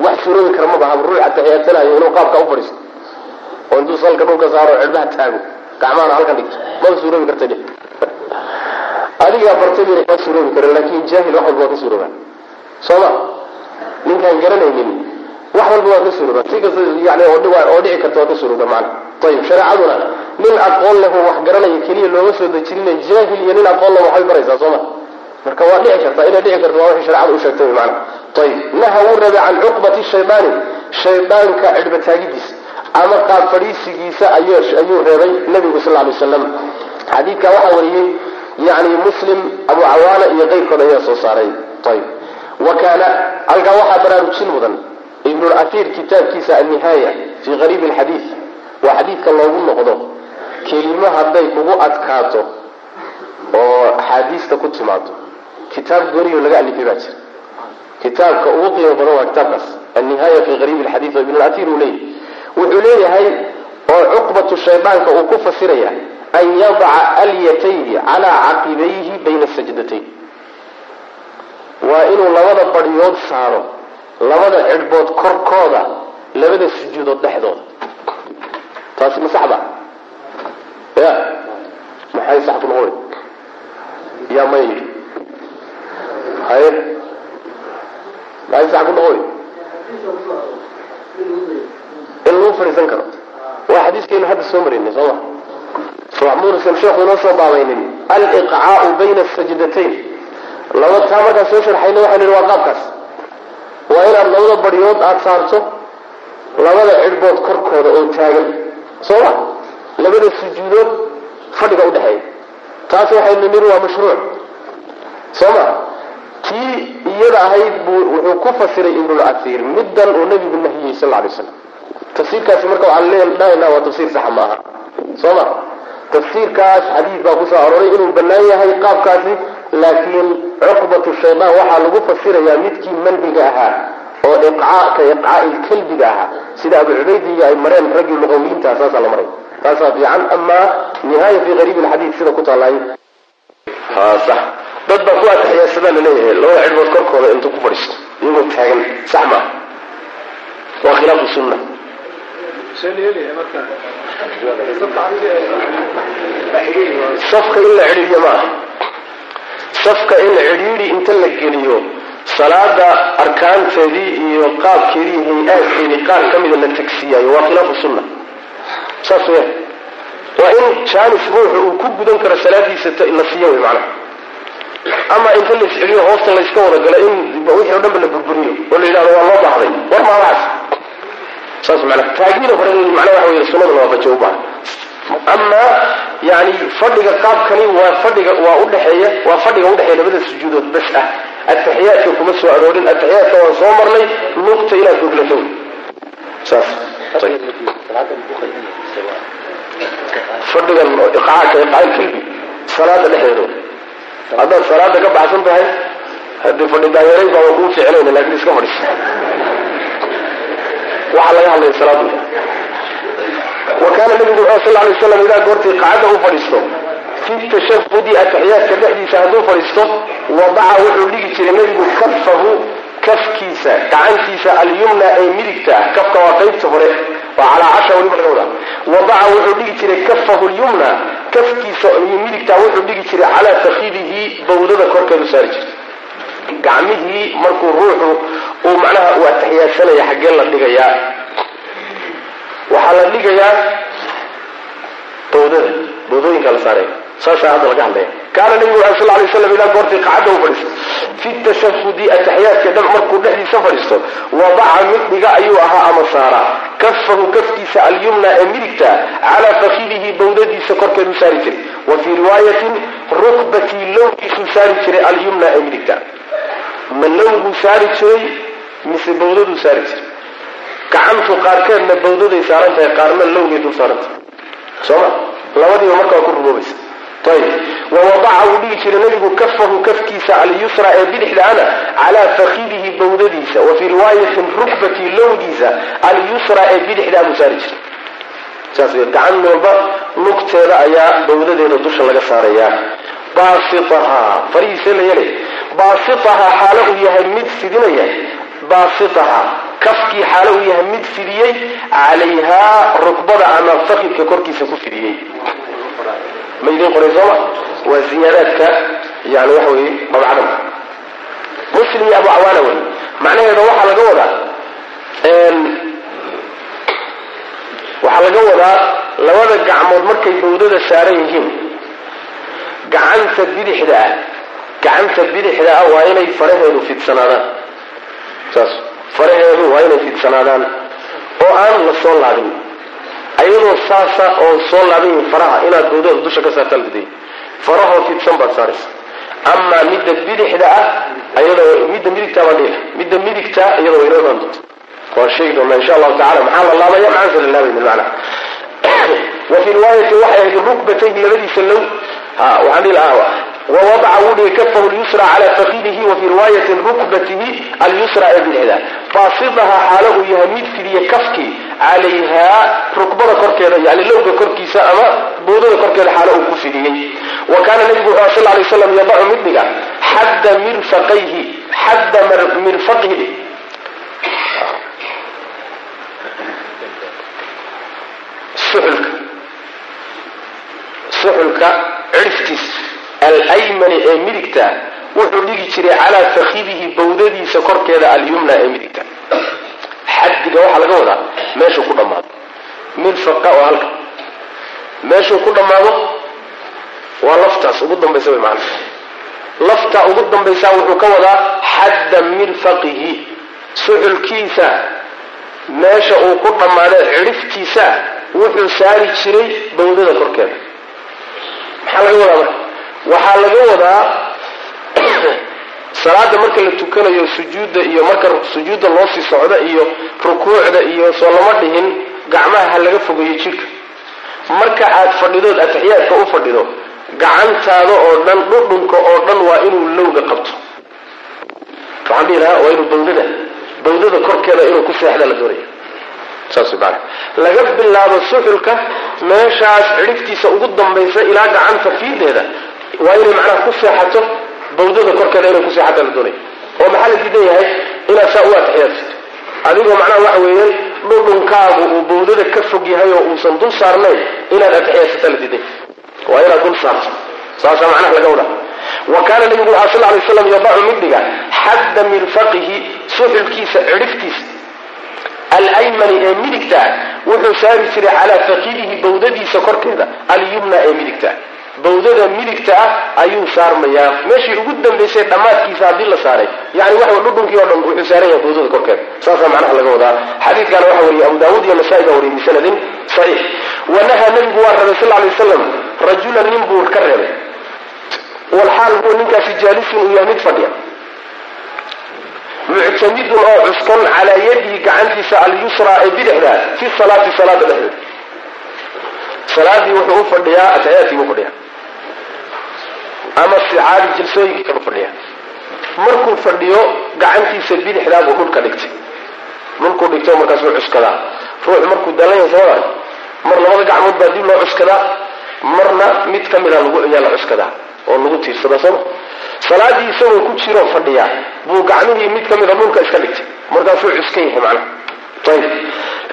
wax suroobi kara ma bahaba ruux ataxiyaadsanayo inuu qaabka u fadhiisto. Oo intuu salka dhulka saaro cirbaha taago. Gacmahana halkan dhigto maba suuroobi karta adigaa bartay bayna kaa suuroobi karan laakin jaahil wax walba waa ka suurooba soo ma ninkaan garanaynin wax walba waa ka suurooba si kasta yani oo dhici karta waa ka suurooba macana ayib shareecaduna nin aqoon leh oo wax garanaya keliya looma soo dejinina jaahil iyo nin aqoon leh waxbay baraysaa soo ma marka waa dhici karta inay dhici karto waa waxay shareecada u sheegtay maana ayib naha wuu reebay can cuqbati shaydaani shaydaanka cidhba taagidiisa ama qaab fadhiisigiisa ayuu reebay nabigu sal lay wasalam xadiidka waxaa wariyey yani muslim abu cawaana iyo keyrkood ayaa soo saaray. Ayib wa kaana halkaa waxaa baraarujin mudan ibnulaiir kitaabkiisa annihaaya fii qariibi alxadiid waa xadiidka loogu noqdo kelimo hadday kugu adkaato oo axaadiista ku timaado kitaab gooniyo laga alifay baa jira kitaabka ugu qiimo badan waa kitaabkaas. annihaaya fii qariibi alxadiid oo ibnulaiir uu leeyahy wuxuu leeyahay oo cuqbatu shaydaanka uu ku fasiraya an yadaca alyatayhi calaa caqibayhi bayna sajdatayn waa inuu labada badhyood saaro labada cidhbood korkooda labada sujuudood dhexdooda. Taasi ma saxda? Ya maxay sax ku noqon yaa may haye maxay sax ku noqon in lagu fadhiisan karo. Waa xadiiskaynu hadda soo maraynay soo ma. Somamuusan sheekhu inoo soo baabaynin aliqcaau bayna sajdatayn laba taa markaan soo sharxayna waxaan idhi waa qaabkaas. Waa inaad labada baryood aada saarto labada cidhbood korkooda oo taagan. Soo ma? Labada sujuudood fadhiga udhexeeya taas waxaynu niri waa mashruuc. Soo ma tii iyada ahayd buu wuxuu ku fasiray ibnulcasiir middan uu nabigu nahiyey sal alay slam tafsiirkaasi marka waxaan leedhahaynaa waa tafsiir saxa ma soo ma? Tafsiirkaas xadiis baa ku soo aroray inuu bannaan yahay qaabkaasi laakiin cuqbatu shaydaan waxaa lagu fasirayaa midkii manhiga ahaa oo iqcaaka iqcaai lkalbiga ahaa. Sida abu cubaydiya ay mareen raggii luqawiyiinta saasaa la maray. Taasaa fiican amaa nihaaya fi qariib lxadiid sida ku taalaay ha sax dad baa ku ataxiyaasadaa la leeyahay labada cidhbood korkooda intuu ku fadhiisto. Iyagoo taagan sax maaha waa khilaafu sunna. Safka in la cidhiidyo maaha safka in cidhiidhi inta la geliyo salaada arkaanteedii iyo qaabkeedii hay'aadkeedii qaar ka mida la tagsiyaayo waa khilaafu sunna. Saas weya waa in jaanis ruuxu uu ku gudan karo salaadiisa la siiyo wey macnaha ama inta la isceliyo hoosta layska wada galo in wixii o dhan ba la burburiyo oo la yidhahdo waa loo baahday war maadaas saas mana taagida hore macnaa waxa wey sunada waafajiya u baahan ama yani fadhiga qaabkani waa fadhiga waa udhexeeya waa fadhiga udhexeeya labada sujuudood bas ah. Ataxiyaadka kuma soo aroorin ataxiyaadka waan soo marnay lugta inaad goglato saas. Fadhigan iqcaaka iqcaal kalbi salaada dhexdeeda haddaad salaada ka baxsan tahay haddii fadhi daayarayn baa kuu ficlayna laakiin iska fadhiso waxaa laga hadlaya salaadu wa kaana nabigu wuxuu sal lay slam idaa goortii qacada u fadhiisto fi tashahudi ataxiyaadka dhexdiisa hadduu fadhiisto wadaca wuxuu dhigi jiray nabigu kafahu kafkiisa gacantiisa alyumna ee midigta kafka waa qaybta hore waa calaa weliba laga wadaa wadaca wuxuu dhigi jiray kafahu lyumna kafkiisa midigta wuxuu dhigi jiray calaa fakidihi bawdada korkeedu saari jirtay gacmihii markuu ruuxu uu macnaha uu ataxiyaadsanaya xaggee la dhigayaa. Waxaa la dhigayaa bawdada bawdooyinka la saaraya saasaa hadda laga hadlaya. Kaana nabigu waa ku rugoobaysa wawadaca wuu dhigi jiray nabigu kafahu kafkiisa alyusra ee bidixdaana calaa fakidihi bawdadiisa wa fii riwaayatin rukbatii lowgiisa alyusra ee bidixdaa buu saari jiray. Saas gacan walba lugteeda ayaa bawdadeeda dusha laga saarayaa baasitahaa farihiisee la yeelay baasitahaa xaalo uu yahay mid fidinaya. Baasitahaa kafkii xaalo uu yahay mid fidiyey calayhaa rukbada ama fakidka korkiisa ku fidiyey ma idiin qoray sooma waa ziyaadaadka yani waxa weye dabcadan muslim iyo abu cawaana wey macnaheeda waxaa laga wadaa waxaa laga wadaa labada gacmood markay bawdada saaran yihiin. Gacanta bidixda ah gacanta bidixda ah waa inay faraheedu fidsanaadaan. Saas faraheedu waa inay fidsanaadaan oo aan la soo laabin ayadoo saasa oo soo laaban yihiin faraha inaad bawdada dusha ka saartaan diday farahoo fidsan baad saaraysa amaa midda bidixda ah ayadoo midda midigta baan dhihi midda midigta iyadoo waynoo imaan doonto waan sheegi doonaa insha allahu tacala maxaa la laabaya? Maxaan se la laabaynin macna? Wa fii riwaayatin waxay ahayd rukbatayhi labadiisa low. Ha waxaan dhihi lahaa wawadaca wuu dhigay kafahu lyusra calaa fakidihi wa fii riwaayatin rukbatihi alyusra ee bidixda. Baasidaha xaalo uu yahay mid fidiya kafkii calayhaa rukbada korkeeda yani lowga korkiisa ama boodada korkeeda xaalo uu ku fidiyey. Wa kaana nabigu wuxuu sal lay slam yadacu mid xadda mirfaqayhi xadda mirfaqihi suxulka. Suxulka ciriftiisa alaymani ee midigta wuxuu dhigi jiray calaa fakidihi bawdadiisa korkeeda alyumna ee midigta xaddiga waxaa laga wadaa meeshuu ku dhammaado. Mirfaqa oo halka. Meeshuu ku dhammaado waa laftaas ugu dambaysa way macana lafta ugu dambaysaa wuxuu ka wadaa xadda mirfaqihi suxulkiisa. Meesha uu ku dhammaadee cidhiftiisa wuxuu saari jiray bawdada korkeeda. Maxaa laga wadaa marka? Waxaa laga wadaa salaada marka la tukanayo sujuudda iyo marka sujuudda loo sii socda iyo rukuucda iyo soo lama dhihin gacmaha ha laga fogeeyo jidhka. Marka aad fadhidood ataxiyaadka u fadhido gacantaada oo dhan dhudhunka oo dhan waa inuu lowga qabto. Waxaan dhihi lahaa waa inuu bawdada bawdada korkeeda inuu ku seexda la doonaya saas laga bilaabo suxulka meeshaas cidhiftiisa ugu dambaysa ilaa gacanta fiideeda waa inay macnaha ku seexato bawdada korkeeda inay ku seexata la doonaya oo maxaa la diidan yahay inaad saa u ataxiyaadsato adigoo macnaha waxa weeyaan dhudhunkaagu uu bawdada ka fog yahay oo uusan dul saarnayn inaad ataxiyaadsataa la diidan waa inaad dul saarto. Saasaa macnaha laga wadaa. Wa kaana nabigu waxaa sal lay slam yadacu mid dhiga xadda mirfaqihi suxulkiisa cidhiftiisa alaymani ee midigtaa wuxuu saari jiray calaa fakidihi bawdadiisa korkeeda alyumna ee midigtaa bawdada midigta ah ayuu saarmayaa. Meeshii ugu dambaysay dhammaadkiisa haddii la saaray. Yani waxa dhudhunkii o dhan wuxuu saaran yahay bawdada korkeeda saasaa macnaha laga wadaa. Xadiidkaana waxa weriye abu daawuud iyo nasaa-i baa wariyay bisanadin saxiix. Wanahaa nabigu waa reebay sal lay waslam rajulan nin buu ka reebay. Walxaal huwa ninkaasi jaalisun uu yahay mid fadhiya. Muctamidun oo cuskan calaa yadihi gacantiisa alyusra ee bidixda fi salaati salaada dhexdeeda salaadii wuxuu u fadhiyaa ataxiyaadkii buu fadhiyaa ama sicaadi jilsooyinkii kala fadhiya markuu fadhiyo gacantiisa bidixdaa buu dhulka dhigtay. Dhulkuu dhigto markaasuu cuskadaa. Ruux markuu dallanya sooma mar labada gacmood baa dib loo cuskadaa marna mid ka mida lagu ayaa la cuskadaa oo lagu tiirsadaa sooma salaadii isagoo ku jiroo fadhiya buu gacmihii mid ka mida dhulka iska dhigtay. Markaasuu cuskan yahay macnaha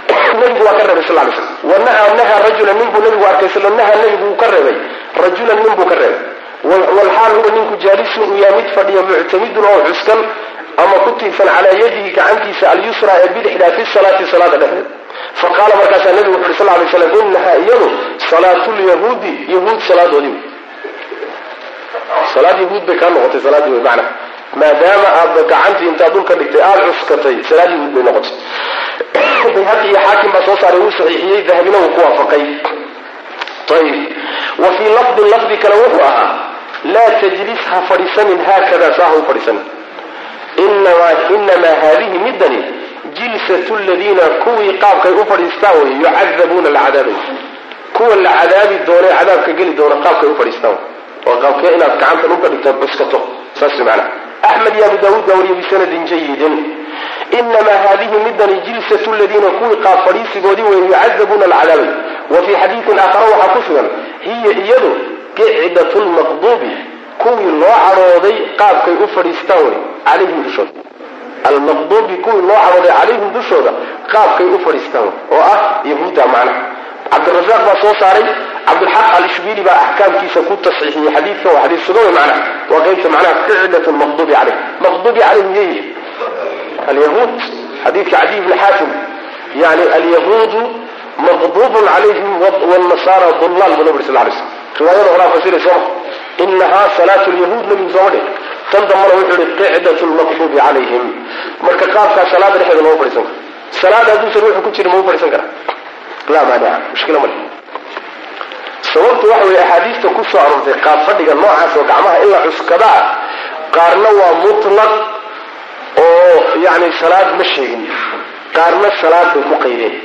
nabigu waa ka reebay slam wanahaa nahaa rajulan nin buu nabigu arkay sl nahaa nabigu wuu ka reebay rajulan nin buu ka reebay walxaal huwa ninku jaalisun uu yahay mid fadhiya muctamidun oo cuskan ama ku tiirsan calaa yadihi gacantiisa alyusra ee bidixdaa fi salaati salaada dhexdeed. Faqaala markaasaa nabigu wuxu uhi sal lay slam inahaa iyadu salaatulyahuudi yahuud salaadoodii. Salaad yahuud bay kaa noqotay salaadii wey macna. Maadaama aadba gacantii intaad dhulka dhigtay aada cuskatay salaad yahuud bay noqotay. Bayhaqi iyo xaakim baa soo saaray wuu saxiixiyey dahabina wuu ku waafaqay. Ayib wa fii lafdin lafdi kale wuxuu ahaa laa tajlis ha fadhiisanin haakada saa ha u fadhiisanin inamaa haadihi midani jilsatu ladiina kuwii qaabkay u fadhiistaan wey yucadabuuna la cadaabay kuwa la cadaabi doonay cadaabka geli doona qaabkay u fadhiistaan waa qaabkee inaad gacanta dhulka dhigto cuskato saas macna axmed iyo abu daawuud baa wariyay bisanadin jayidin inamaa haadihi midani jilsatu ladiina kuwii qaab fadhiisigoodii wey yucadabuuna la cadaabay wa fii xadiidin aakhara waxaa ku sugan hiya iyadu qicdatu lmaqduubi kuwii loo cadhooday qaabkay u fadhiistaan wey calayhim dushooda almaqduubi kuwii loo cadhooday calayhim dushooda qaabkay u fadhiistaan wey oo ah yahuudda macna cabdirasaaq baa soo saaray cabdulxaq alishbili baa axkaamkiisa ku tasxiixiyey xadiidka waa xadiis sugan wey macnaha waa qaybta macnaha qicdatu lmaqduubi calayh maqduubi calayhim yeyi alyahuud xadiidka cadiy bni xaatim yani alyahuudu maqduubun calayhim wlnasaara dullaal buu nabi sal lay slm riwaayada horaa fasira sooma inahaa salaatu lyahuud nabigu sooma dhig tan dambana wuxuu ihi qicdatu lmaqduubi calayhim. Marka qaabkaa salaada dhexeeda lama fadhiisan karo. Salaada hadduusan wuxuu ku jira ma u fadhiisan kara. Laa maanica mushkila male sababtu waxa weye axaadiista ku aroortay qaab fadhiga noocaas oo gacmaha in cuskadaa qaarna waa mutlaq oo yani salaad ma sheegin. Qaarna salaad bay ku qaydeen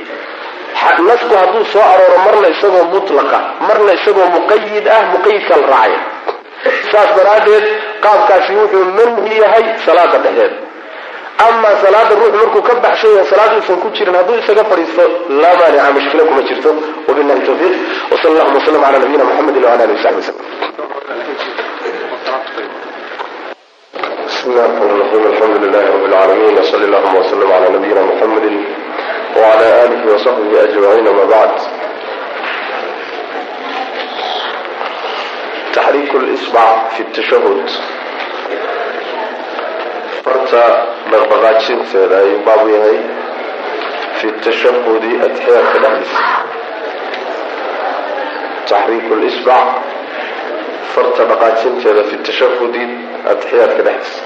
nasku hadduu soo arooro marna isagoo mutlaqa marna isagoo muqayid ah muqayidkaa la raacaya. Saas daraaddeed qaabkaasi wuxuu manhi yahay salaada dhexdeeda amaa salaada ruux markuu ka baxshay oo salaad uusan ku jirin hadduu isaga fadhiisto laa maanica mushkila kuma jirto. Wabillahi tawfiiq. Wsal allahuma wasalam cala nabiyina muxamedin wala alihi wasaxbi wasalm bismi llahi rahmaan raxiim alxamdu lilahi rabi lcaalamiin wsali allahuma wslm cala nabiyina muxamedin وعلى آله وصحبه أجمعين ما بعد تحريك الإصبع في التشهد فرت بربغاتشين سيدا يبابيهي في التشهد أتحيات الأحدث تحريك الإصبع فرت بقاتشين في التشهد أتحيات الأحدث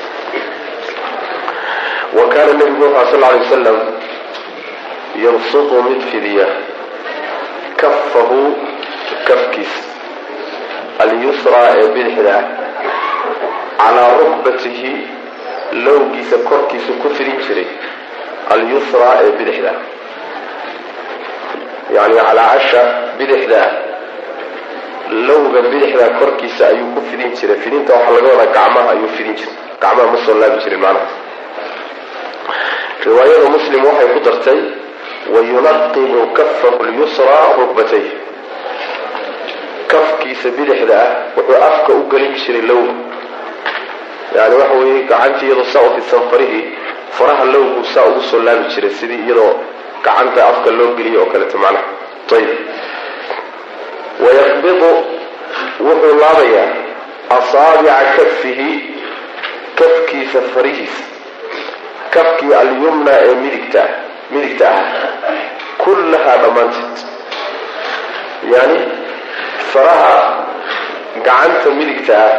وكان النبي صلى الله عليه وسلم yabsutu mid fidiya. Kafahu kafkiisa alyusraa ee bidixda. Calaa rukbatihi lowgiisa korkiisu ku fidin jiray. Alyusraa ee bidixda. Yani calaa casha bidixda. Lowga bidixda korkiisa ayuu ku fidin jiray. Fidinta waxaa laga wadaa gacmaha ayuu fidin jiray. Gacmaha ma soo laabi jirin macnaha. Riwaayada muslim waxay ku dartay wayunaqibu kafahu lyusraa rukbatay kafkiisa bidixda ah wuxuu afka u gelin jiray lowga yani waxa weeye gacantii iyadoo saa u farihii faraha lowgu saa ugu soo laabi jiray sidii iyadoo gacanta afka loo geliyo oo kaleeto macnaha ayib wayaqbidu wuxuu laabayaa asaabica kafihi kafkiisa farihiisa kafkii alyumna ee midigta midigta ah kullahaa dhammaanteed yani faraha gacanta midigta ah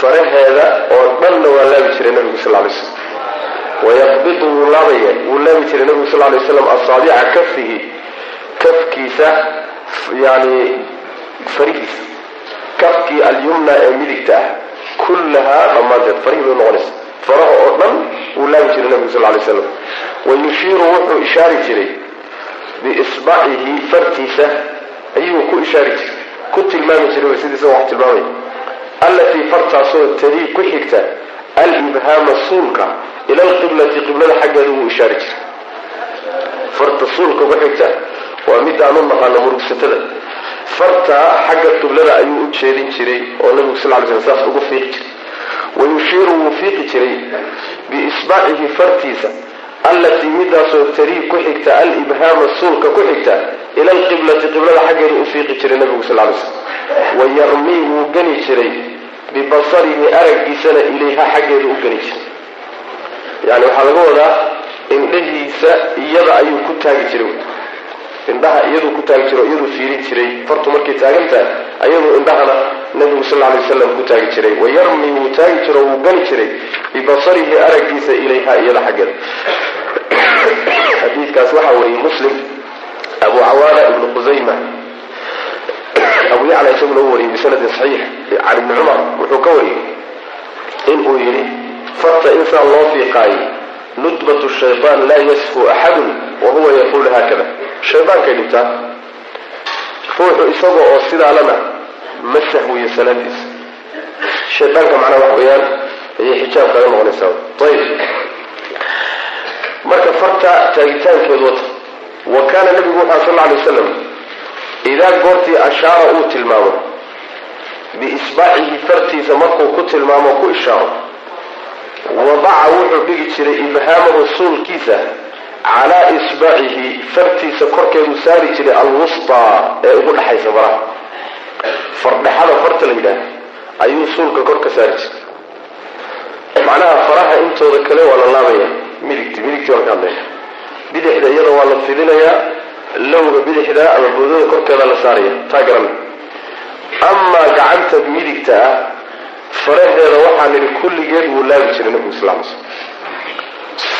faraheeda oo dhanna waa laabi jiray nabigu sal lay slam wayaqbidu wuu laabaya wuu laabi jiray nabigu sal lay slam asaabica kafihi kafkiisa yani farihiisa. Kafkii alyumna ee midigta ah kullahaa dhammaanteed farihii bay noqonaysa faraha oo dhan wuu laabi jiray nabigu sal lay slam wayushiiru wuxuu ishaari jiray biisbacihi fartiisa ayuu ku ishaari jiray ku tilmaami jiray sidiisa wax tilmaamaya allatii fartaasoo tadii ku xigta alibhaama suulka ila alqiblati qiblada xaggeeda wuu ishaari jiray. Farta suulka ku xigta waa midaan u naqaano murugsatada. Farta xagga qiblada ayuu u jeedin jiray oo nabigu sal ly slam saas ugu fiiqi jiray wayushiiru wuu fiiqi jiray biisbacihi fartiisa allatii midaasoo tarii ku xigta alibhaama suulka ku xigta ila alqiblati qiblada xaggeeda u fiiqi jiray nabigu sal lay slam wayarmii wuu geni jiray bibasarihi araggiisana ilayha xaggeeda u geni jiray yani waxaa laga wadaa indhahiisa iyada ayuu ku taagi jiray indhaha iyaduu ku taagi jiro iyaduu fiirin jiray fartu markay taagan tahay ayaduu indhahana nabigu sal lay wasalam ku taagi jiray. Wayarmii wuu taagi jiro wuu gani jiray bibasarihi araggiisa ilayha iyada xaggeeda xadiidkaas waxaa wariyey muslim abu cawaana ibnu qusayma abu yacla isaguna u wariyey bisanadin saxiix can ibni cumar wuxuu ka wariyey inuu yidhi farta insaan loo fiiqaayo nudbatu shaytaan laa yasfu axadun wa huwa yaquulu haakada shaydaankay dhibtaa ruuxu isaga oo sidaalana ma sahwiyo salaadiisa shaydaanka macnaha wax weeyaan ayay xijaab kaga noqonaysaa. Ayib marka farta taagitaankeedu wata wa kaana nabigu wuxua sal lla alay wasalam idaa goortii ashaara uu tilmaamo biisbaacihi fartiisa markuu ku tilmaamo ku ishaaro wadaca wuxuu dhigi jiray ibhaamahu suulkiisa calaa isbaacihi fartiisa korkeedu saari jiray alwustaa ee ugu dhexaysa faraha fardhexada farta la yidhaah ayuu suulka kor ka saari jiray. Macnaha faraha intooda kale waa la laabaya midigti midigti waan ka hadlaya. Bidixda iyada waa la fidinayaa lowga bidixda ama boodada korkeeda la saaraya taa garan. Amaa gacanta midigta ah faraheeda waxaa nidhi kulligeed wuu laabi jiray nabigu sal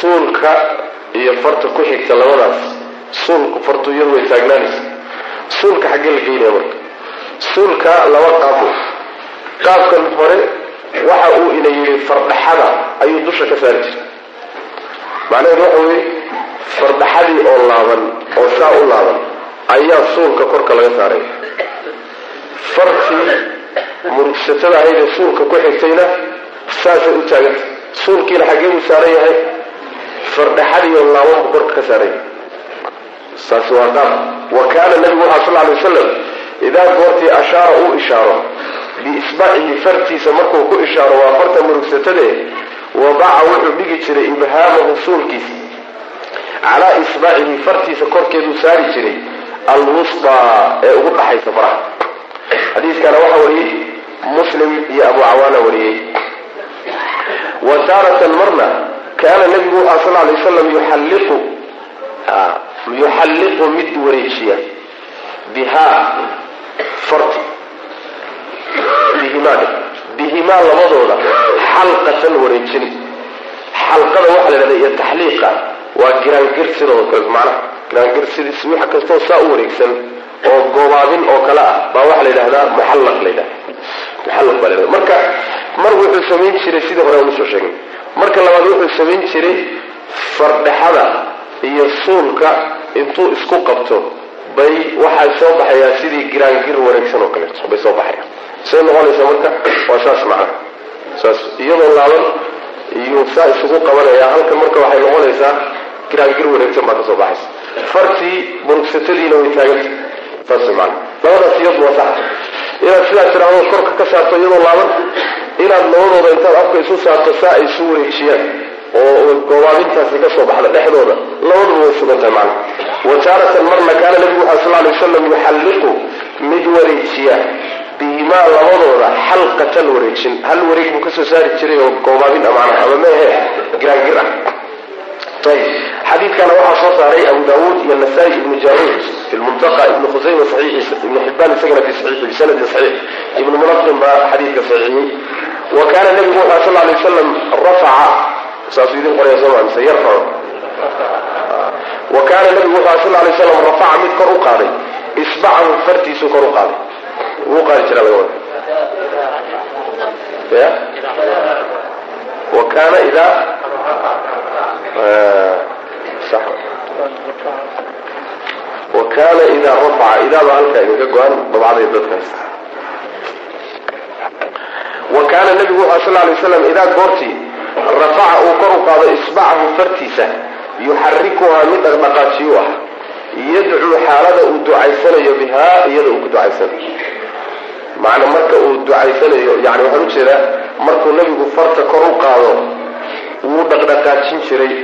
suulka iyo farta ku xigta labadaas. Suulku fartu iyadu way taagnaanaysa. Suulka xaggee la geynaya marka. Suulka laba qaabo qaabkan hore waxa uu ina yidhi fardhaxada ayuu dusha ka saari jiray. Macnaheedu waxa weeye fardhaxadii oo laaban oo saa u laaban ayaa suulka korka laga saaraya fartii murugsatada ahayd ee suulka ku xigtayna saasay u taaganta suulkiina xaggee buu saaran yahay fardhaxadiyo laabanbu korka ka saaray. Saas waa qaab wa kaana nabigu waxaa sal alay wasalam idaa goortii ashaara uu ishaaro biisbacihi fartiisa markuu ku ishaaro waa farta murugsatade wadaca wuxuu dhigi jiray ibhaamahu suulkiisa calaa isbacihi fartiisa korkeeduu saari jiray alwustaa ee ugu dhaxaysa faraha xadiiskana waxaa wariyey muslim iyo abu cawaana wariyey. Wa taaratan marna kaana nabigu wuxaa sal alay wasalam yuxalliqu yuxalliqu mid wareejiya bihaa farti bihimaa bihimaa labadooda xalqatan wareejin. Xalqada waxaa la yidhahda iyo taxliiqa waa giraangir sidoo kale macnaha giraangir sidiis wax kastoo saa u wareegsan oo goobaabin oo kale ah baa waxaa la yidhahdaa muxallaq la yidhahda muxallaq baa la yidhahda. Marka mar wuxuu samayn jiray sidii hore aan u soo sheegay marka labaad wuxuu samayn jiray fardhexada iyo suulka intuu isku qabto. Bay waxay soo baxayaan sidii giraangir wareegsan oo kaleeto bay soo baxayaan. Say noqonaysaa marka waa saas macna saas iyadoo laaban iyo saa isugu qabanaya halkan marka waxay noqonaysaa giraangir wareegsan baa ka soo baxaysa. Fartii murugsatadiina way taaganta saas man labadaas iyadu waa sax inaad sidaa tiraahdo korka ka saarto iyadoo laaban. Inaad labadooda intaad afka isu saarto saa ay isu wareejiyaan oo goobaabintaasi ka soo baxda dhexdooda. Labaduba way sugan tahay macna wa taaratan marna kaana nabigu waxaa sal alay wasalam yuxalliqu mid wareejiya bihimaa labadooda xalqatan wareejin. Hal wareeg buu ka soo saari jiray oo goobaabin amana ama meehe giraangir ah ayb xadiidkana waxaa soo saaray abu daawuud iyo nasaa-i ibnu jaruud fi lmuntaqa ibnu khusayma ibnu xibaan isagana fi saxiixi bisanadin saxiix. Ibnu munaqim baa xadiidka saxiixiyey. Wa kaana nabigu wuxuu sal alay wasalam rafaca saasuu idin qoraya soo mise yarfacu wa kaana nabigu wuxuu sal alay wasalam rafaca mid kor u qaaday. Isbacahu fartiisuu kor u qaaday. Wuu qaadi jira laga wada wa kaana idaa sax wa kaana idaa rafaca idaaba halkaa idinka go-an dabcaday dadka haysta wa kaana nabigu wuxuu sal alay wasalam idaa goortii rafaca uu kor u qaado isbacahu fartiisa yuxarikuhaa mid dhaqdhaqaajiyu ah yadcuu xaalada uu ducaysanayo bihaa iyada uu ku ducaysanayo macna marka uu ducaysanayo yani waxaan u jeedaa markuu nabigu farta kor u qaado wuu dhaqdhaqaajin jiray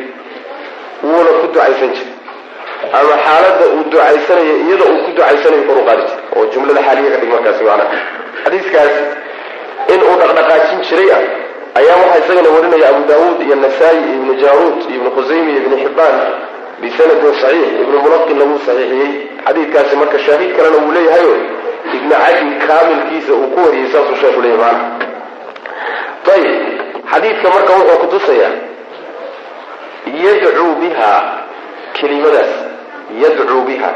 wuuna ku ducaysan jiray. Ama xaalada uu ducaysanayo iyada uu ku ducaysanayo kor u qaadi jiray oo jumlada xaaliya ka dhig markaasi macnaha xadiiskaas in uu dhaqdhaqaajin jiray ah ayaa waxaa isagana warinaya abu daawuud iyo nasaa-i iyo ibnu jaaruud iyo ibnu khusaymi iyo ibnu xibbaan bisanadin saxiix ibnu mulaqin lagu saxiixiyey. Xadiidkaasi marka shaahid kalena wuu leeyahayo ibnu cadi kaamilkiisa uu ku wariyey saasuu sheeku leeyahy maana ayib xadiidka marka wuxuu kutusayaa yadcuu biha kelimadaas yadcuu biha.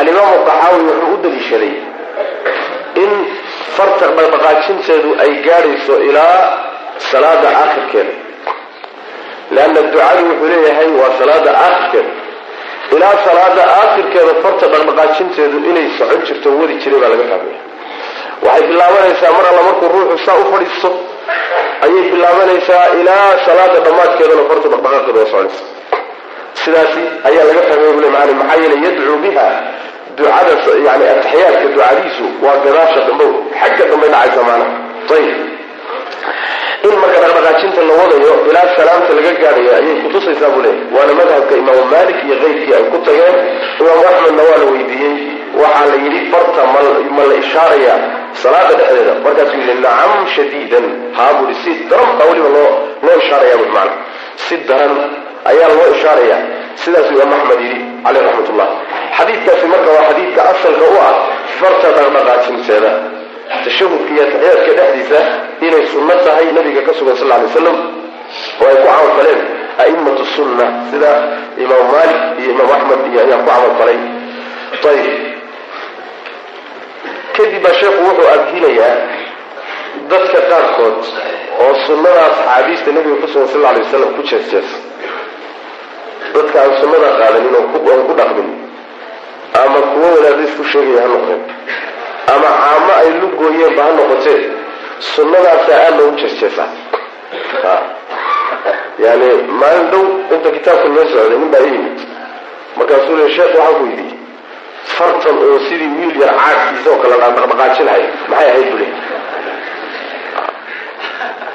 Alimaamu daxaawi wuxuu u daliishaday in farta dhaqdhaqaajinteedu ay gaadhayso ilaa salaada aakhirkeeda leanna ducadu wuxuu leeyahay waa salaada aakhirkeeda ilaa salaada aakhirkeeda farta dhaqdhaqaajinteedu inay socon jirto wadi jiray baa laga fahmaya waxay bilaabanaysaa mar alla markuu ruuxu saa u fadhiisto ayay bilaabanaysaa ilaa salaada dhammaadkeedana fartu dhaqdhaqaaqeeda waa soconaysa sidaasi ayaa laga fahmaya bule maani maxaa yeelay yadcuu biha ducada yani ataxiyaadka ducadiisu waa gadaasha dambow xagga dambay dhacaysa maanaha ayib in marka dhaqdhaqaajinta la wadayo ilaa salaamta laga gaadhayo ayay kutusaysaa buu leeyahy waana madhabka imaamu malik iyo keyrkii ay ku tageen imaamu axmedna waa la weydiiyey waxaa la yidhi farta ma la ishaaraya salaada dhexdeeda. Markaasuu yidhi nacam shadiidan. Haa buui si daran baa weliba loo loo ishaaraya bui maana si daran ayaa loo ishaaraya. Sidaasuu imaam axmed yidhi caleyh raxmat ullah xadiidkaasi marka waa xadiidka asalka u ah farta dhaqdhaqaajinteeda tashahudka iyo taxiyaadka dhexdiisa inay sunno tahay nabiga ka sugan sal lay slam oo ay ku camal faleen. A'immatu sunna sida imaam malik iyo imaam axmed iyo ayaa ku camal falay. Ayib kadib baa sheekhu wuxuu abhinayaa dadka qaarkood oo sunnada asxaabiista nabiga ku sugan sal lay wasalam ku jeesjees dadka aan sunnada qaadanin oo aan ku dhaqmin ama kuwo wadaada isku sheegaya ha noqdeen ama caamo ay lu gooyeenba ha noqotee sunnadaasaa aada loogu jeesjeesaa yani maalin dhow inta kitaabka loo socday nin baa i yimid. Markaasuu le sheekh waxaan ku yidhi fartan oo sidii wiil yar caadkiisa oo kale dhaqdhaqaajinahay. Maxay ahayd bule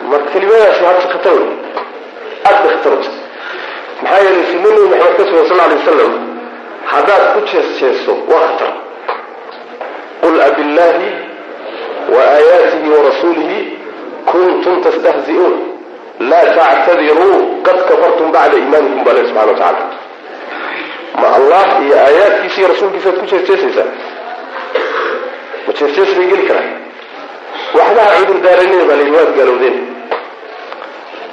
marka kelimadaas hadda khatar wey aad bay khatar uta maxaa yeelay nebi maxamed ka sugan sal alay wasalam haddaad ku jees waa khatar. Qul abillahi wa aayaatihi wa rasuulihi kuntum tastahzi'uun. Laa tactadiruu qad kafartum bacda iimaanikum baa le subxana wa tacala ma allah iyo aayaadkiisa iyo rasuulkiisaad ku jeesjeesaysaa. Ma jeesjees bay geli karaan. Waxbaha cudur daaranina baa layidhi waad gaalowdeen.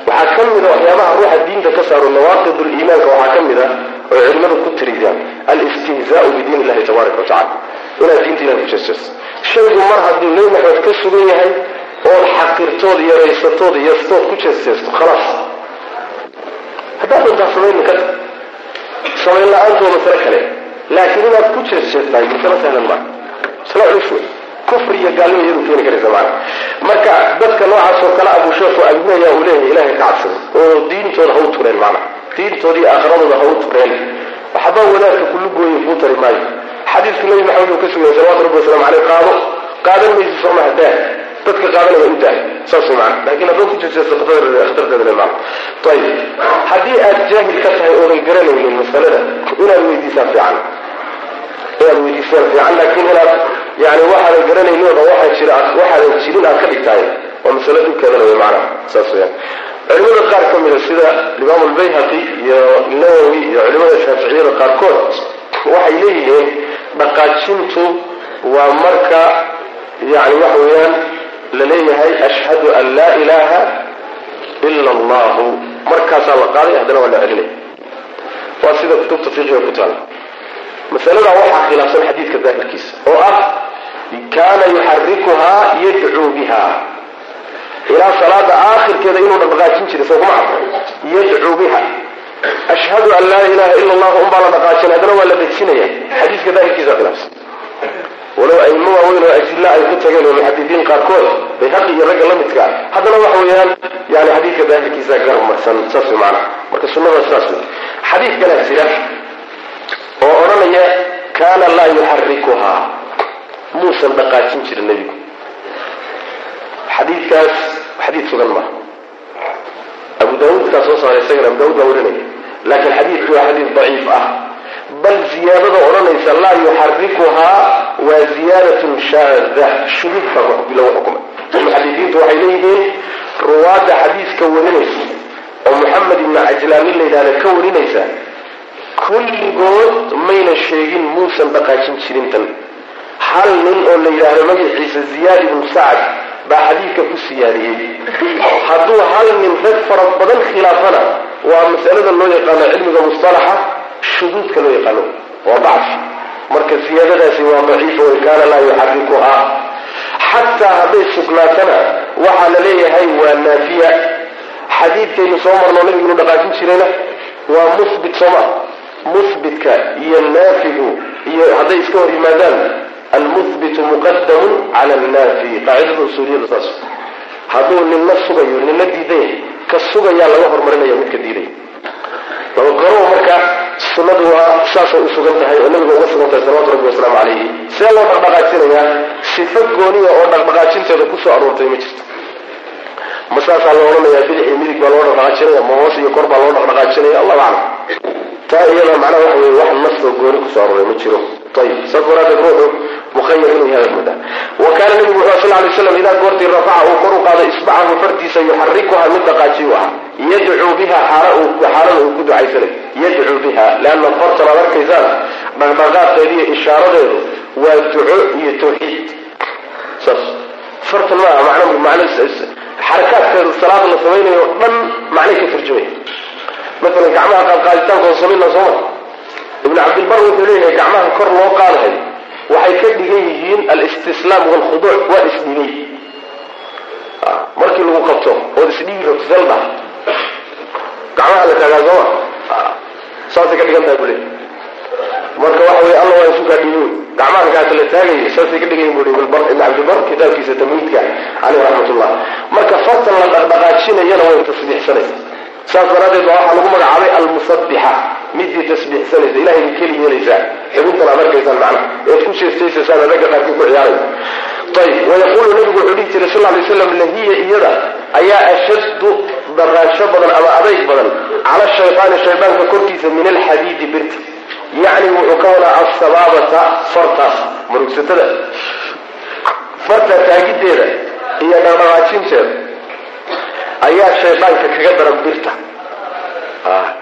Waxaa ka mid a waxyaabaha ruuxa diinta ka saaro nawaaqid liimaanka waxaa ka mid a oy culimadu ku tiridaan alistihzaau bidiin illahi tabaaraka wa inaad diinta ilahi ku jeesjeesto shaygu mar hadduu nebi maxamed ka sugan yahay ood xaqirtood yaraysatood yastood ku jeesjeesto khalaas. Haddaad dantaa samayn la'aantoo masale kale. Laakiin inaad ku jeesjeestahay masale sahlan maa masale culus wey kufri iyo gaalnimo iyadu keeni karaysa macana marka dadka noocaas oo kale abuu sheekhu abinaya uu leeyahay ilahay ka cabsada oo diintooda ha u tureen macana diintooda iyo ha u tureen. Waxba wadaadka gooye kuu tari maayo. Xadiidka nabi maxamed uu ka sugayay salawatu rabbi waslamu caleyh qaado. Qaadan maysi sooma hadaa dadka qaadanaya u daa saas macana laakiin haddoo ku jeejeesto khatarteeda macana ayib haddii aad jaahil ka tahay oodan garanaynin masalada inaad weydiisaa fiican. Inaad weydiisaan fiican. Laakiin inaad yani waxaadan garanaynin oo dhan waxaa jira waxaadan jirin aad ka dhigtahay waa masalo dhibkeedana way macana saas weyaan culimada qaar ka mida sida imaam albayhaqi iyo nawowi iyo culimada shaaficiyada qaarkood waxay leeyihiin dhaqaajintu waa marka yani waxa weeyaan la leeyahay ashhadu an laa ilaha ila allahu markaasaa la qaaday haddana waa la celinaya waa sida kutubta fiqiga ku taala. Masaladaa waxaa khilaafsan xadiidka daahirkiisa oo ah kaana yuxarikuhaa yadcuu biha. Ilaa salaada aakhirkeeda inuu dhaqdhaqaajin jiray soo kuma cad yadcuu biha. Ashhadu an laa ilaha ila allahu unbaa la dhaqaajin haddana waa la dejinaya. Xadiiska daahirkiisa khilaafsan walow aimo waaweyn oo ajilla ay ku tageen oo muxadidiin qaarkood bayhaqi iyo ragga la midka haddana waxa weeyaan yani xadiidka daahirkiisa garmarsan saas way macana marka sunnada saas wey xadiid kalaa jira oo odhanaya kaana laa yuxarikuhaa muusan dhaqaajin jirin nebigu. Xadiidkaas xadiid sugan maaha abu daawuudkaa soo saaray isagana abu daawud baa warinaya. Laakiin xadiidku waa xadiid daciif ah bal ziyaadada odhanaysa laa yuxarikuhaa waa ziyaadatun shaada shuduud baa lagu xukumay. Muxadidiintu waxay leeyihiin ruwaadda xadiidka warinaysa oo moxamed ibni la yidhahda ka warinaysa kulligood mayna sheegin muusan dhaqaajin jirin tan. Hal nin oo la yidhaahdo magaciisa ziyaad ibnu sacd baa xadiidka ku siyaadiyey. Hadduu hal nin rag fara badan khilaafana waa masalada loo yaqaano cilmiga mustalaxa shuduudka loo yaqaano waa bacfi marka siyaadadaasi waa daciifa way kaana laa yuxarikuhaa xataa hadday sugnaatana waxaa la leeyahay waa naafiya. Xadiidkaynu soo marno nabigu inu dhaqaajin jirayna waa musbit sooma musbitka iyo naafigu iyo hadday iska hor yimaadaan almuhbitu muqadamun cala annaafi. Qaacidada usuuliyada saas. Hadduu nina sugayo nina diidaya ka sugayaa laga hormarinaya midka diidaya labaqaro marka sunnadu waa saasay u sugan tahay oo nabiga uga sugan tahay salawatu rabbi wasalaamu calayhi. See loo dhaqdhaqaajinayaa sifo gooniya oo dhaqdhaqaajinteeda ku soo aroortay ma jirto. Ma saasaa loo odhanayaa bidix iyo midig baa loo dhaqdhaqaajinaya ma hoos iyo kor baa loo dhaqdhaqaajinaya allahu aclam. Taa iyada macnaha waxa weye wax nasoo gooni ku soo arooray ma jiro. Ayib saas daraadeed ruuxu mukhayar inuu yahay moodaa wa kaana nabigu wuxuu sal lay slam idaa goortii rafaca uu kor u qaado isbacahu fartiisa yuxarikuha mid dhaqaajiyu ah yadcuu biha xaalada uu ku ducaysanayo yadcuu biha leanna fartan aad arkaysaan dhaqdhaqaaqeeda iyo ishaaradeedu waa duco iyo tawxiid. Saas. Fartan maaha man man xarakaadkeedu salaada la samaynayo dhan macnay ka turjumaya maalan gacmaha qaadqaaditaankooda samayna sooma ibnu cabdilbar wuxuu leeyahay gacmaha kor loo qaadahay waxay ka dhigan yihiin alistislaam walkhuduuc waa isdhigay markii lagu qabto ood isdhigi rabto selda gacmaha la taagaa sooma saasay ka dhigan tahay bule marka waxa wey alla waa isukaa dhiibi gacmaha kaata la taagayo saasay ka dhigan bu ibn cabdilbar kitaabkiisa tamhiidka caleyh raxmat ullah marka fartan la dhaqdhaqaajinayana way tasbiixsanaysa. Saas daraaddeed baa waxaa lagu magacaabay almusabbixa. Midii tasbiixsanaysa. Ilahay bay keli yeelaysaa xubintan aad arkaysaan macnaha eed ku sheestaysaysaan ragga qaarkii ku ciyaaray ayib wayaquulu nabigu wuxuu dhihi jiray sal lay slam lahiya iyada ayaa ashaddu daraansho badan ama adayg badan cala shaytaani shaydaanka korkiisa min alxadiidi birta. Yacni wuxuu ka wadaa assabaabata fartaas murugsatada farta taagiddeeda iyo dhaqdhaqaajinteeda ayaa shaydaanka kaga daran birta.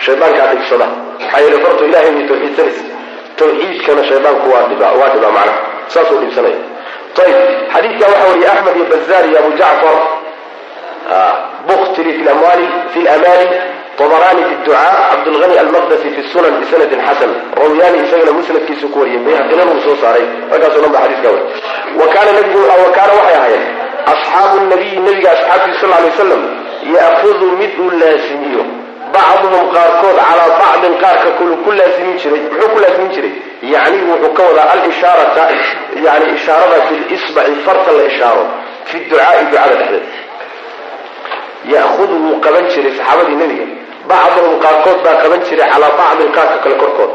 Shaydaankaa dhibsada maxaa yeele fartu ilahay bay tawxiidsanaysa tawxiidkana shaydaanku waa dhibaa waa dhibaa macnaha saasuu dhibsanaya. Ayib xadiidka waxaa wariyay axmed iyo bazaar iyo abu jacfar buktili fi lamali طbrani fi ducaa cabdulغani almaqdasi fi sunan bisanadin xasan rawyani isagana musnadkiisu ku wariyay bayhaqina uu soo saaray markaasoo dhan ba xadiiska wari wa kaana nabigu wa kaana waxay ahaayeen asxaabu nabiyi nabiga asxaabtiisa sal lay slam ya'hudu mid uu laasimiyo bacduhum qaarkood calaa bacdin qaarka kulu ku laasimin jiray muxuu ku laasimin jiray yacni wuxuu ka wadaa alishaarata yani ishaarada bilisbaci farta la ishaaro fi ducaai ducada dhexdeed ya'hudu wuu qaban jiray saxaabadii nebiga. Bacduhum qaarkood baa qaban jiray calaa bacdin qaarka kale korkood.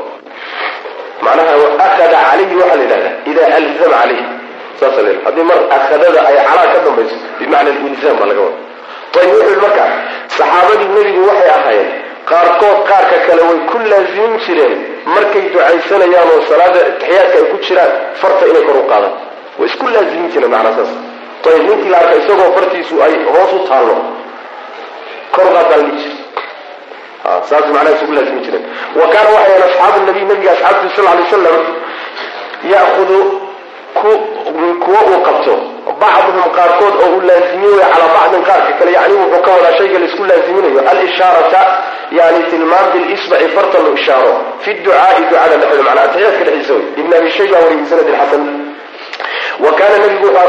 Macnaha akhada calayhi waxaa la yidhahdaa idaa alzama calayhi. Saasa la haddii mar akhadada ay calaa ka dambayso bimacna alilzaam baa laga wada ayib wuxuu marka saxaabadii nebigu waxay ahaayeen qaarkood qaarka kale way ku laasimin jireen markay ducaysanayaan oo salaada taxiyaadka ay ku jiraan farta inay kor u qaadaan. Way isku laasimin jireen macnaa saas. Ayib ninkii la arka isagoo fartiisu ay hoos u taallo kor u qaadaan li jir saas macnaha isugu laasimi jireen wa kaana waxay ahayn asxaabu nabiy nabiga asxaabtiisa sal lay slam ya'hudu kuwa wuxuu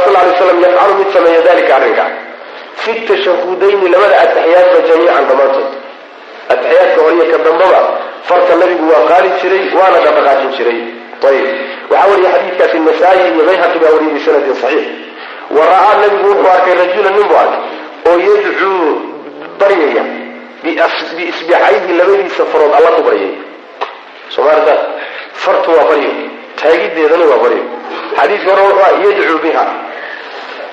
sal lay slam yafcalu mid sameeya dalika arrinka fi tashahudayni labada ataxiyaadba jamiican dhammaantood. Ataxiyaadka horiyo ka dambaba farta nabigu waa qaali jiray waana dhaqdhaqaajin jiray. Ayib. Waxaa wariya xadiidkaasi nasaa-i iyo bayhaqi baa wariyay bisanadin saxiix. Wa ra'aa nabigu wuxuu arkay rajula nin buu arkay oo yadcuu baryaya biisbicayhi labadiisa farood alla ku baryaya. Soomaalida fartu waa baryo taagideedana waa baryo. Xadiiska hore wuxuu yadcuu biha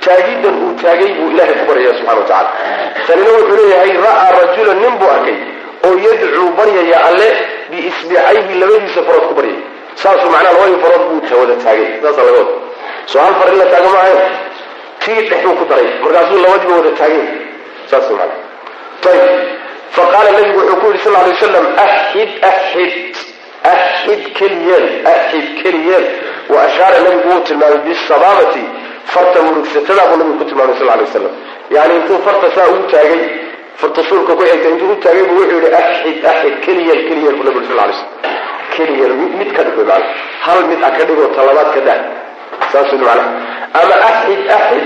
taagidan uu taagay buu ilahay ku baryaya subxana wa tacala wuxuu leeyahay ra'aa rajulan nin buu arkay oo yadcuu baryaya alle biisbicayhi labadiisa farood ku baryaya saasuu macnaha labadii farood buu wada taagay saasa laga soo hal far in la taago maahayn tii dhexbuu ku daray markaasuu labadiiba wada taagay. Saas mana ayib fa nabigu wuxuu ku yidhi sal lay waslam axid axid axid keliyeel axid keliyeel wa ashaara nabigu wuu tilmaamay bisabaabati farta murugsatada buu nabigu ku tilmaamay sal lay waslam yani intuu farta saa uu taagay farta suulka ku xigta intuu u taagay buu wuxuu yihi axid axid keliyeel keliyeel buu nabigu sal lay slam keliyeel mid ka dhig man hal mid a ka dhigoo talabaad ka daa saas mana ama axid axid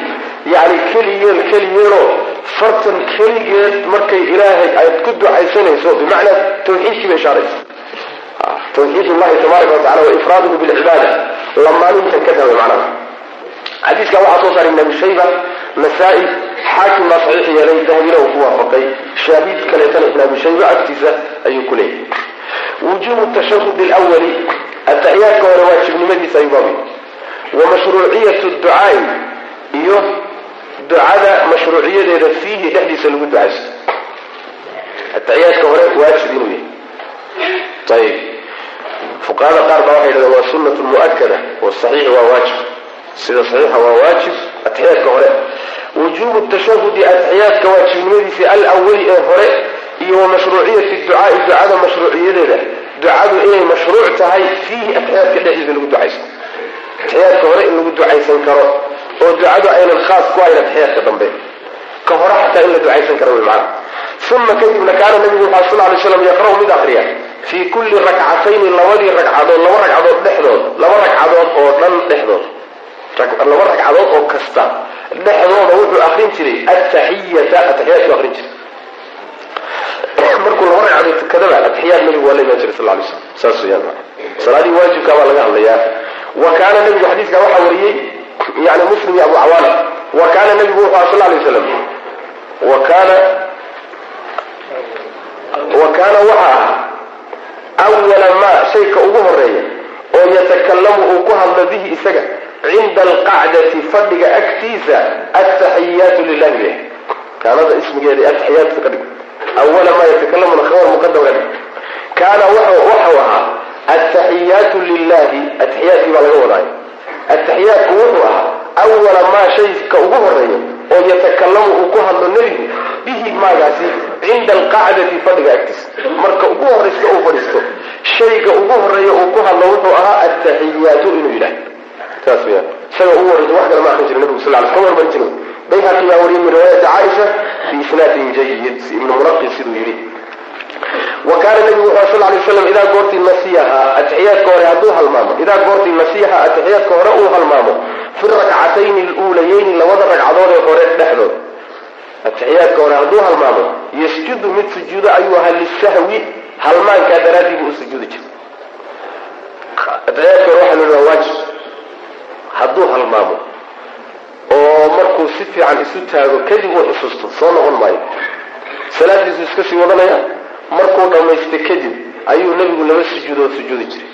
yani keliyeel keliyeeloo fartan keligeed markay ilaahay aad ku ducaysanayso bimacnaa tawxiidkii bay ishaaraysa tawxiid llahi tabaaraka wa tacala wa ifraaduhu bilcibaada lamaanintan ka damay macnaha xadiiskan waxaa soo saaray ibn shayba nasaa-i xaakim baa saxiix yeelay dahabina uu ku waafaqay. Shaahid kaleetana ibn abi shayba agtiisa ayuu ku wujubu tashahud lwali ataxiyaadka hore waajibnimadiisa ayuu baabay wa mashruuciyatu ducaai iyo ducada mashruuciyadeeda fiihi dhexdiisa lagu ducaysto ataxiyaadka hore waajib inuu yahay. Ayib fuqahada qaar baa waxay yidhahdeen waa sunatu mu'akada wasaxiix waa waajib sida saxiixa waa waajib ataxiyaadka hore. Wujubu tashahudi ataxiyaadka waajibnimadiisa alawali ee hore iyo wa mashruuciyati ducaai ducada mashruuciyadeeda. Ducadu inay mashruuc tahay fiihi ataxiyaadka dhexdiisa lagu ducaysto. Ataxiyaadka hore in lagu ducaysan karo oo ducadu aynan khaas ku hayn ataxiyaadka dambe. Ka hore xataa in la ducaysan karo macana uma kadibna kaana nabigu waxaa sal lay slam yaqra'u mid akriya fii kulli rakcatayni labadii ragcadood laba ragcadood dhexdood laba ragcadood oo dhan dhexdood laba ragcadood oo kasta dhexdooda wuxuu akrin jiray ataxiyata ataxiyaadku akrin jiray. Markuu laba ragcadood tukadaba ataxiyaad nabigu waa la imaan jiray sal lay slam saas weyaan salaadii waajibka baa laga hadlayaa. Wa kaana nabigu xadiiska waxaa wariyey yani muslim iyo abu cawaana wa kaana nabigu wuxuu aha sal lay slam wa kaana kaana waxa ah awala maa shayka ugu horreeya oo yatakalamu uu ku hadlo bihi isaga cinda alqacdati fadhiga agtiisa ataxiyaatu lilahi leh kaanada ismigeeda ataxiyaatu ka dhig awala maa yatakalamuna khabar muqadam ka dhig kaana waxau ahaa ataxiyaatu lilahi ataxiyaadkii baa laga wadaayo ataxiyaadku wuxuu ahaa awala maa shayka ugu horreeya oo yatakalamu uu ku hadlo nebigu bihi maagaasi cinda alqacdati fadhiga agtiisa. Marka ugu horaysta uu fadhiisto shayga ugu horreeya uu ku hadlo wuxuu ahaa ataxiyaatu inuu yidhaah saas weyaan isaga ugu horreysa wax kale ma akrin jira nabigu sal ly ka warmarin jiray bayhaqi baa wariyay riwaayati caaisha bi isnaadin jayid ibnu mulaqin siduu yidhi. Wa kaana nabigu wuxuu sal lay slam idaa goortii nasiyaha atixiyaadka hore hadduu halmaamo idaa goortii nasiyaha atixiyaadka hore uu halmaamo fi rakcatayni aluulayeyni labada ragcadood ee hore dhexdood. Atixiyaadka hore hadduu halmaamo yasjudu mid sujuudo ayuu ahaa lisahwi halmaankaa daraaddii buu u sujuudi atixiyaadka hore waxaa la waa waajib hadduu halmaamo oo markuu si fiican isu taago kadib uu xusuusto soo noqon maayo. Salaadiisu iska sii wadanaya markuu dhammaysta kadib ayuu nebigu laba sujuudood sujuudi jiray.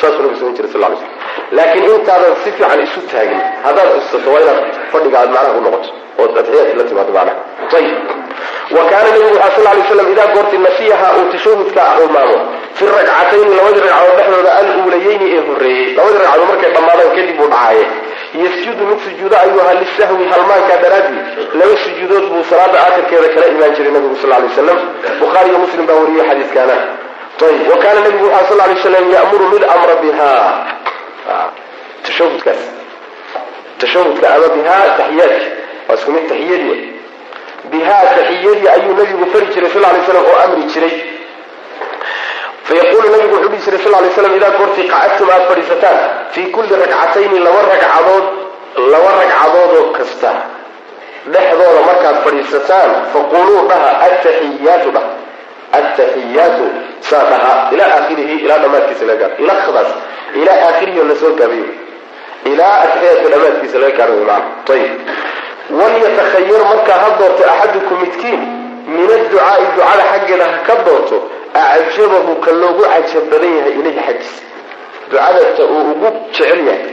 Saasuu nabigu samayn jiray sal ly slm laakiin intaadan si fiican isu taagin haddaad xusuusato waa inaad fadhiga aad macnaha ku noqoto ood atixiyaadki la timaado macnaha. Ayib wa kaana nebigu waxaa sal lay slam idaa goortii nasiyaha uu tashahudka halmaamo fi ragcatayni labadii ragcadood dhexdooda aluulayeyni ee horreeyey labadii ragcadood markay dhammaadaan kadib uu dhacaaye yasjudu mid sujuudo ayuu ahaa lisahwi halmaankaa daraadii laba sujuudood buu salaada aakhirkeeda kala imaan jiray nabigu sal lay waslam bukhaari iyo muslim baa wariyey xadiiskaana. Ayib wa kaana nabigu waxaa sal lay slam ya'muru mid amra bihaa tashahudkaas tashahudka ama bihaa taxiyaadka waa isku mid taxiyadii bihaa taxiyadii ayuu nabigu fari jiray sal lay slam oo amri jiray fayaqulu nabigu wuxuu dhihi jiray sal lay slam idaa goortii qacadtum aad fadhiisataan fii kulli ragcatayni laba ragcadood laba ragcadoodoo kasta dhexdooda markaad fadhiisataan faquluu dhaha ataxiyaatu dhah ataxiyaatu saa dhaha ilaa aakhirihi ilaa dhammaadkiisa laga gaaro ilakdaas ilaa aakhirihi oo la soo gaabiyo ilaa ataxiyaadka dhammaadkiisa laga gaaro macna ayib walyatakhayar markaa ha doorto axadukum midkiin min adducaai ducada xaggeeda ha ka doorto acjabahu ka loogu cajab badan yahay ilayhi xaggiisa ducadata uu ugu jecel yahay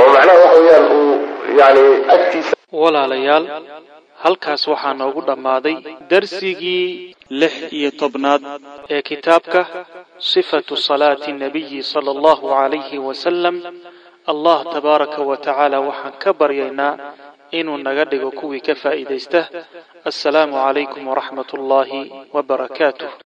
oo macnaha waxa weeyaan uu yani agtiisa walaalayaal halkaas waxaa noogu dhammaaday darsigii lix iyo tobnaad ee kitaabka sifatu salaati nabiyi sala allahu calayhi wasalam allah tabaaraka wa tacaala waxaan ka baryaynaa inuu naga dhigo kuwii ka faa'iidaysta assalaamu calaykum waraxmat ullaahi wabarakaatuh